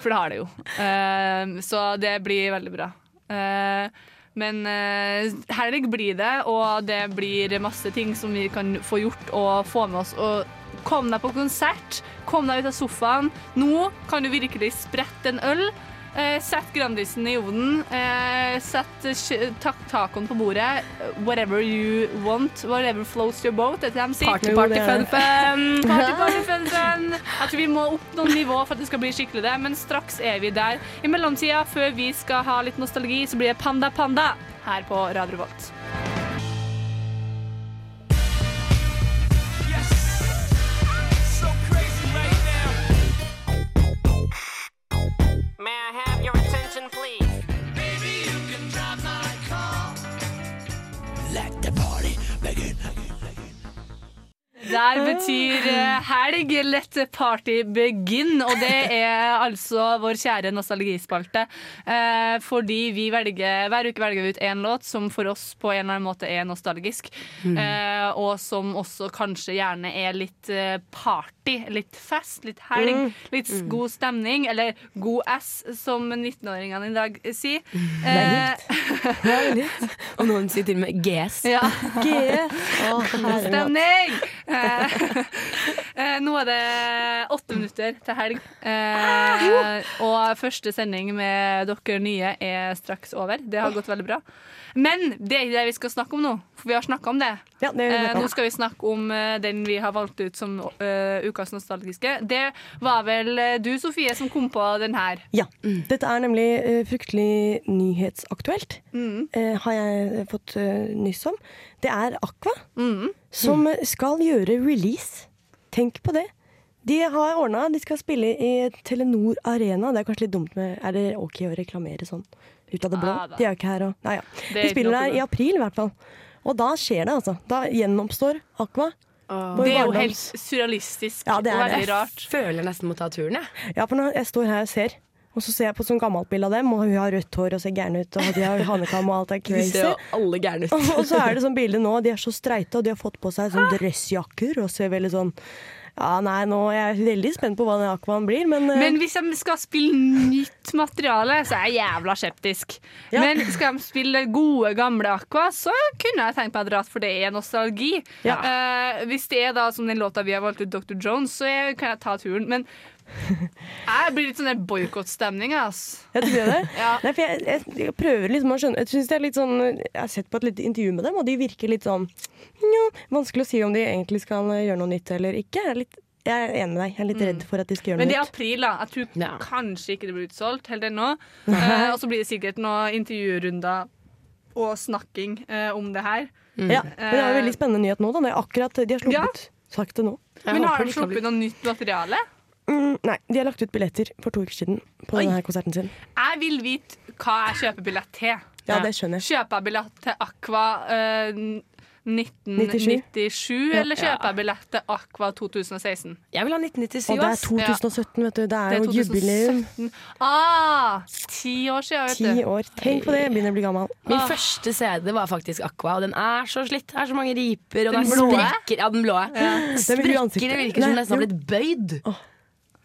For det har det jo. Eh, så det blir veldig bra. Eh, men uh, helg blir det, og det blir masse ting som vi kan få gjort og få med oss. Og kom deg på konsert, kom deg ut av sofaen. Nå kan du virkelig sprette en øl. Eh, sett Grandisen i ovnen. Eh, sett tak tacoen på bordet. Whatever you want. Whatever flows your boat. Det er sier. Party, party, fun, fun. Party, party, fun, fun. Jeg tror vi må opp noen nivå for at det skal bli skikkelig det, men straks er vi der. I mellomtida, før vi skal ha litt nostalgi, så blir det Panda Panda her på Radio Revolt. Der betyr eh, helg let party begin, og det er altså vår kjære nostalgispalte. Eh, fordi vi velger, hver uke velger vi ut én låt som for oss på en eller annen måte er nostalgisk. Mm. Eh, og som også kanskje gjerne er litt eh, party, litt fest, litt helg, Mm. litt Mm. god stemning, eller god ass, som 19-åringene i dag sier. Det er litt. Og noen sier til og med GS. Ja. GS. Å. Stemning! Eh, eh, nå er det åtte minutter til helg. Eh, og første sending med dere nye er straks over. Det har gått veldig bra. Men det er ikke det vi skal snakke om nå, for vi har snakka om det. det har eh, nå skal vi snakke om eh, den vi har valgt ut som eh, ukas nostalgiske. Det var vel eh, du, Sofie, som kom på den her. Ja. Dette er nemlig eh, fryktelig nyhetsaktuelt, Mm. eh, har jeg fått nyss om. Det er Aqua Mm. som skal gjøre release. Tenk på det. De har ordna, de skal spille i Telenor Arena. Det er kanskje litt dumt med Er det ok å reklamere sånn ut av det blå? Ah, de er jo ikke her og Nei ja. De spiller der i april, i hvert fall. Og da skjer det, altså. Da gjenoppstår Aqua. Ah. Det er jo helt surrealistisk Ja, det er og veldig det. rart. Føler jeg nesten må ta turen, jeg. Ja, for når jeg står her og ser, og så ser jeg på sånn gammelt bilde av dem, og hun har rødt hår og ser gæren ut, og de har hanekam og alt er De crazy. ser jo alle gærne ut. og så er det sånn bilde nå, de er så streite, og de har fått på seg sånn dressjakker og ser veldig sånn Ja, nei, nå er jeg veldig spent på hva den Aquaman blir, men, uh... Men hvis de skal spille nytt materiale, så er jeg jævla skeptisk. Men skal de spille gode, gamle Aqua, så kunne jeg tenkt meg å dra, for det er nostalgi. Eh, hvis det er da som den låta vi har valgt ut, Dr. Jones, så jeg, kan jeg ta turen. Men jeg blir litt sånn boikottstemning, ass. Jeg tror det. Ja. Nei, jeg, jeg, jeg prøver liksom å skjønne Jeg det er litt sånn Jeg har sett på et lite intervju med dem, og de virker litt sånn ja, Vanskelig å si om de egentlig skal eh, gjøre noe nytt eller ikke. Jeg er, litt, jeg er enig med deg. Jeg er litt redd for at de skal gjøre noe nytt. Men det er april, da. Jeg tror kanskje ikke det blir utsolgt helt ennå. Eh, og så blir det sikkert noen intervjurunder og snakking eh, om det her. Ja, men det er jo veldig spennende nyhet nå. Da. Det akkurat De har sluppet sagt det nå. Men har de sluppet noe nytt materiale? Mm, nei, de har lagt ut billetter for to uker siden på Oi. denne konserten sin. Jeg vil vite hva jeg kjøper billett til. Ja, det skjønner jeg. Kjøper jeg billett til Aqua eh, 1997, eller kjøper jeg billett til Aqua 2016? Jeg vil ha 1997, Og det er ass. 2017, vet du. Det er, Det er jo jubileum. 2017. Ah, ti år siden, vet du. Ti år. Tenk på det, jeg begynner å bli gammel. Min Ah. første CD var faktisk Aqua, og den er så slitt. Det er så mange riper, og Den den, blå? sprekker. Ja, den blå. Ja. Sprekker, det virker som den nesten har blitt bøyd.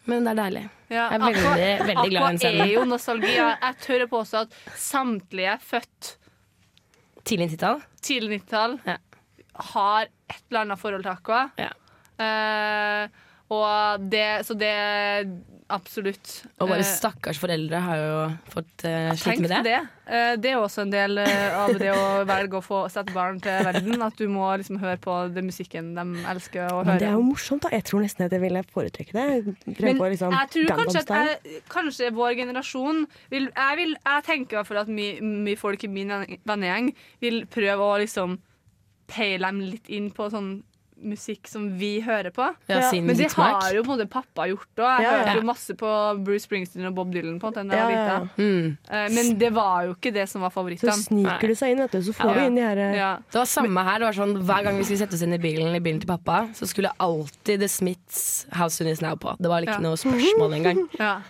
Men det er deilig. Ja, Jeg er veldig, Aqua- veldig glad i den Aqua er jo nostalgi. Jeg tør å påstå at samtlige født Tidlig 90-tall? tidlig 90-tall har et eller annet forhold til Aqua. Eh, og det, så det absolutt Og våre eh, stakkars foreldre har jo fått uh, slite Tenk med det. det. Eh, Det er også en del eh, av det å velge å få sette barn til verden. At du må liksom høre på den musikken de elsker å høre. Men det er jo morsomt, da. Jeg tror nesten at jeg ville foretrekke det. Men på, liksom jeg tror kanskje at jeg, kanskje vår generasjon vil, jeg, vil, jeg tenker i hvert fall at mye, my folk i min vennegjeng vil prøve å liksom peile dem litt inn på sånn musikk som vi hører på. Ja, sin Men det har jo på en måte pappa gjort òg. Jeg Ja, ja. hørte jo masse på Bruce Springsteen og Bob Dylan på den da jeg Ja, var ja, ja. lita. Mm. Eh, Men det var jo ikke det som var Så sniker det seg inn, vet du, så får Ja. vi inn de her eh, Ja. Det var samme her. det var sånn Hver gang vi skulle sette oss inn i bilen i bilen til pappa, så skulle alltid The Smiths House Soon Is Now på. Det var ikke Ja. noe spørsmål engang. Ja.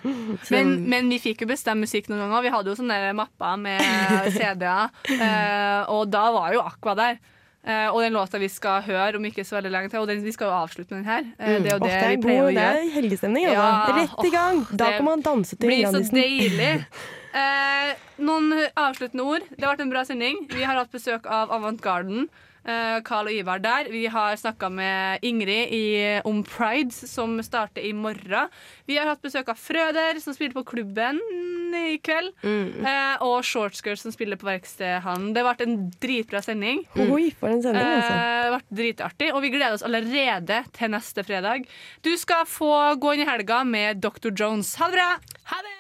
Men, men vi fikk jo bestemme musikk noen ganger. Vi hadde jo sånne mapper med CD-er, eh, og da var jo Aqua der. Eh, og den låta vi skal høre om ikke så veldig lenge til, og den, vi skal jo avslutte med den her. Uh, det er jo Åh, det, det er vi god- pleier å det gjøre. er helgestemning, ja, da. Rett i gang. Da kan man danse til Det blir så deilig. Uh, noen avsluttende ord. Det har vært en bra sending. Vi har hatt besøk av Avantgarden. Eh, Carl og Ivar der. Vi har snakka med Ingrid i, om Pride, som starter i morgen. Vi har hatt besøk av Frøder, som spiller på klubben i kveld. Eh, og Shortskirts, som spiller på Verkstedhallen. Det ble en dritbra sending. Oi, for en sending, altså. Eh, det ble dritartig, og vi gleder oss allerede til neste fredag. Du skal få gå inn i helga med Dr. Jones. Ha det bra! Ha det!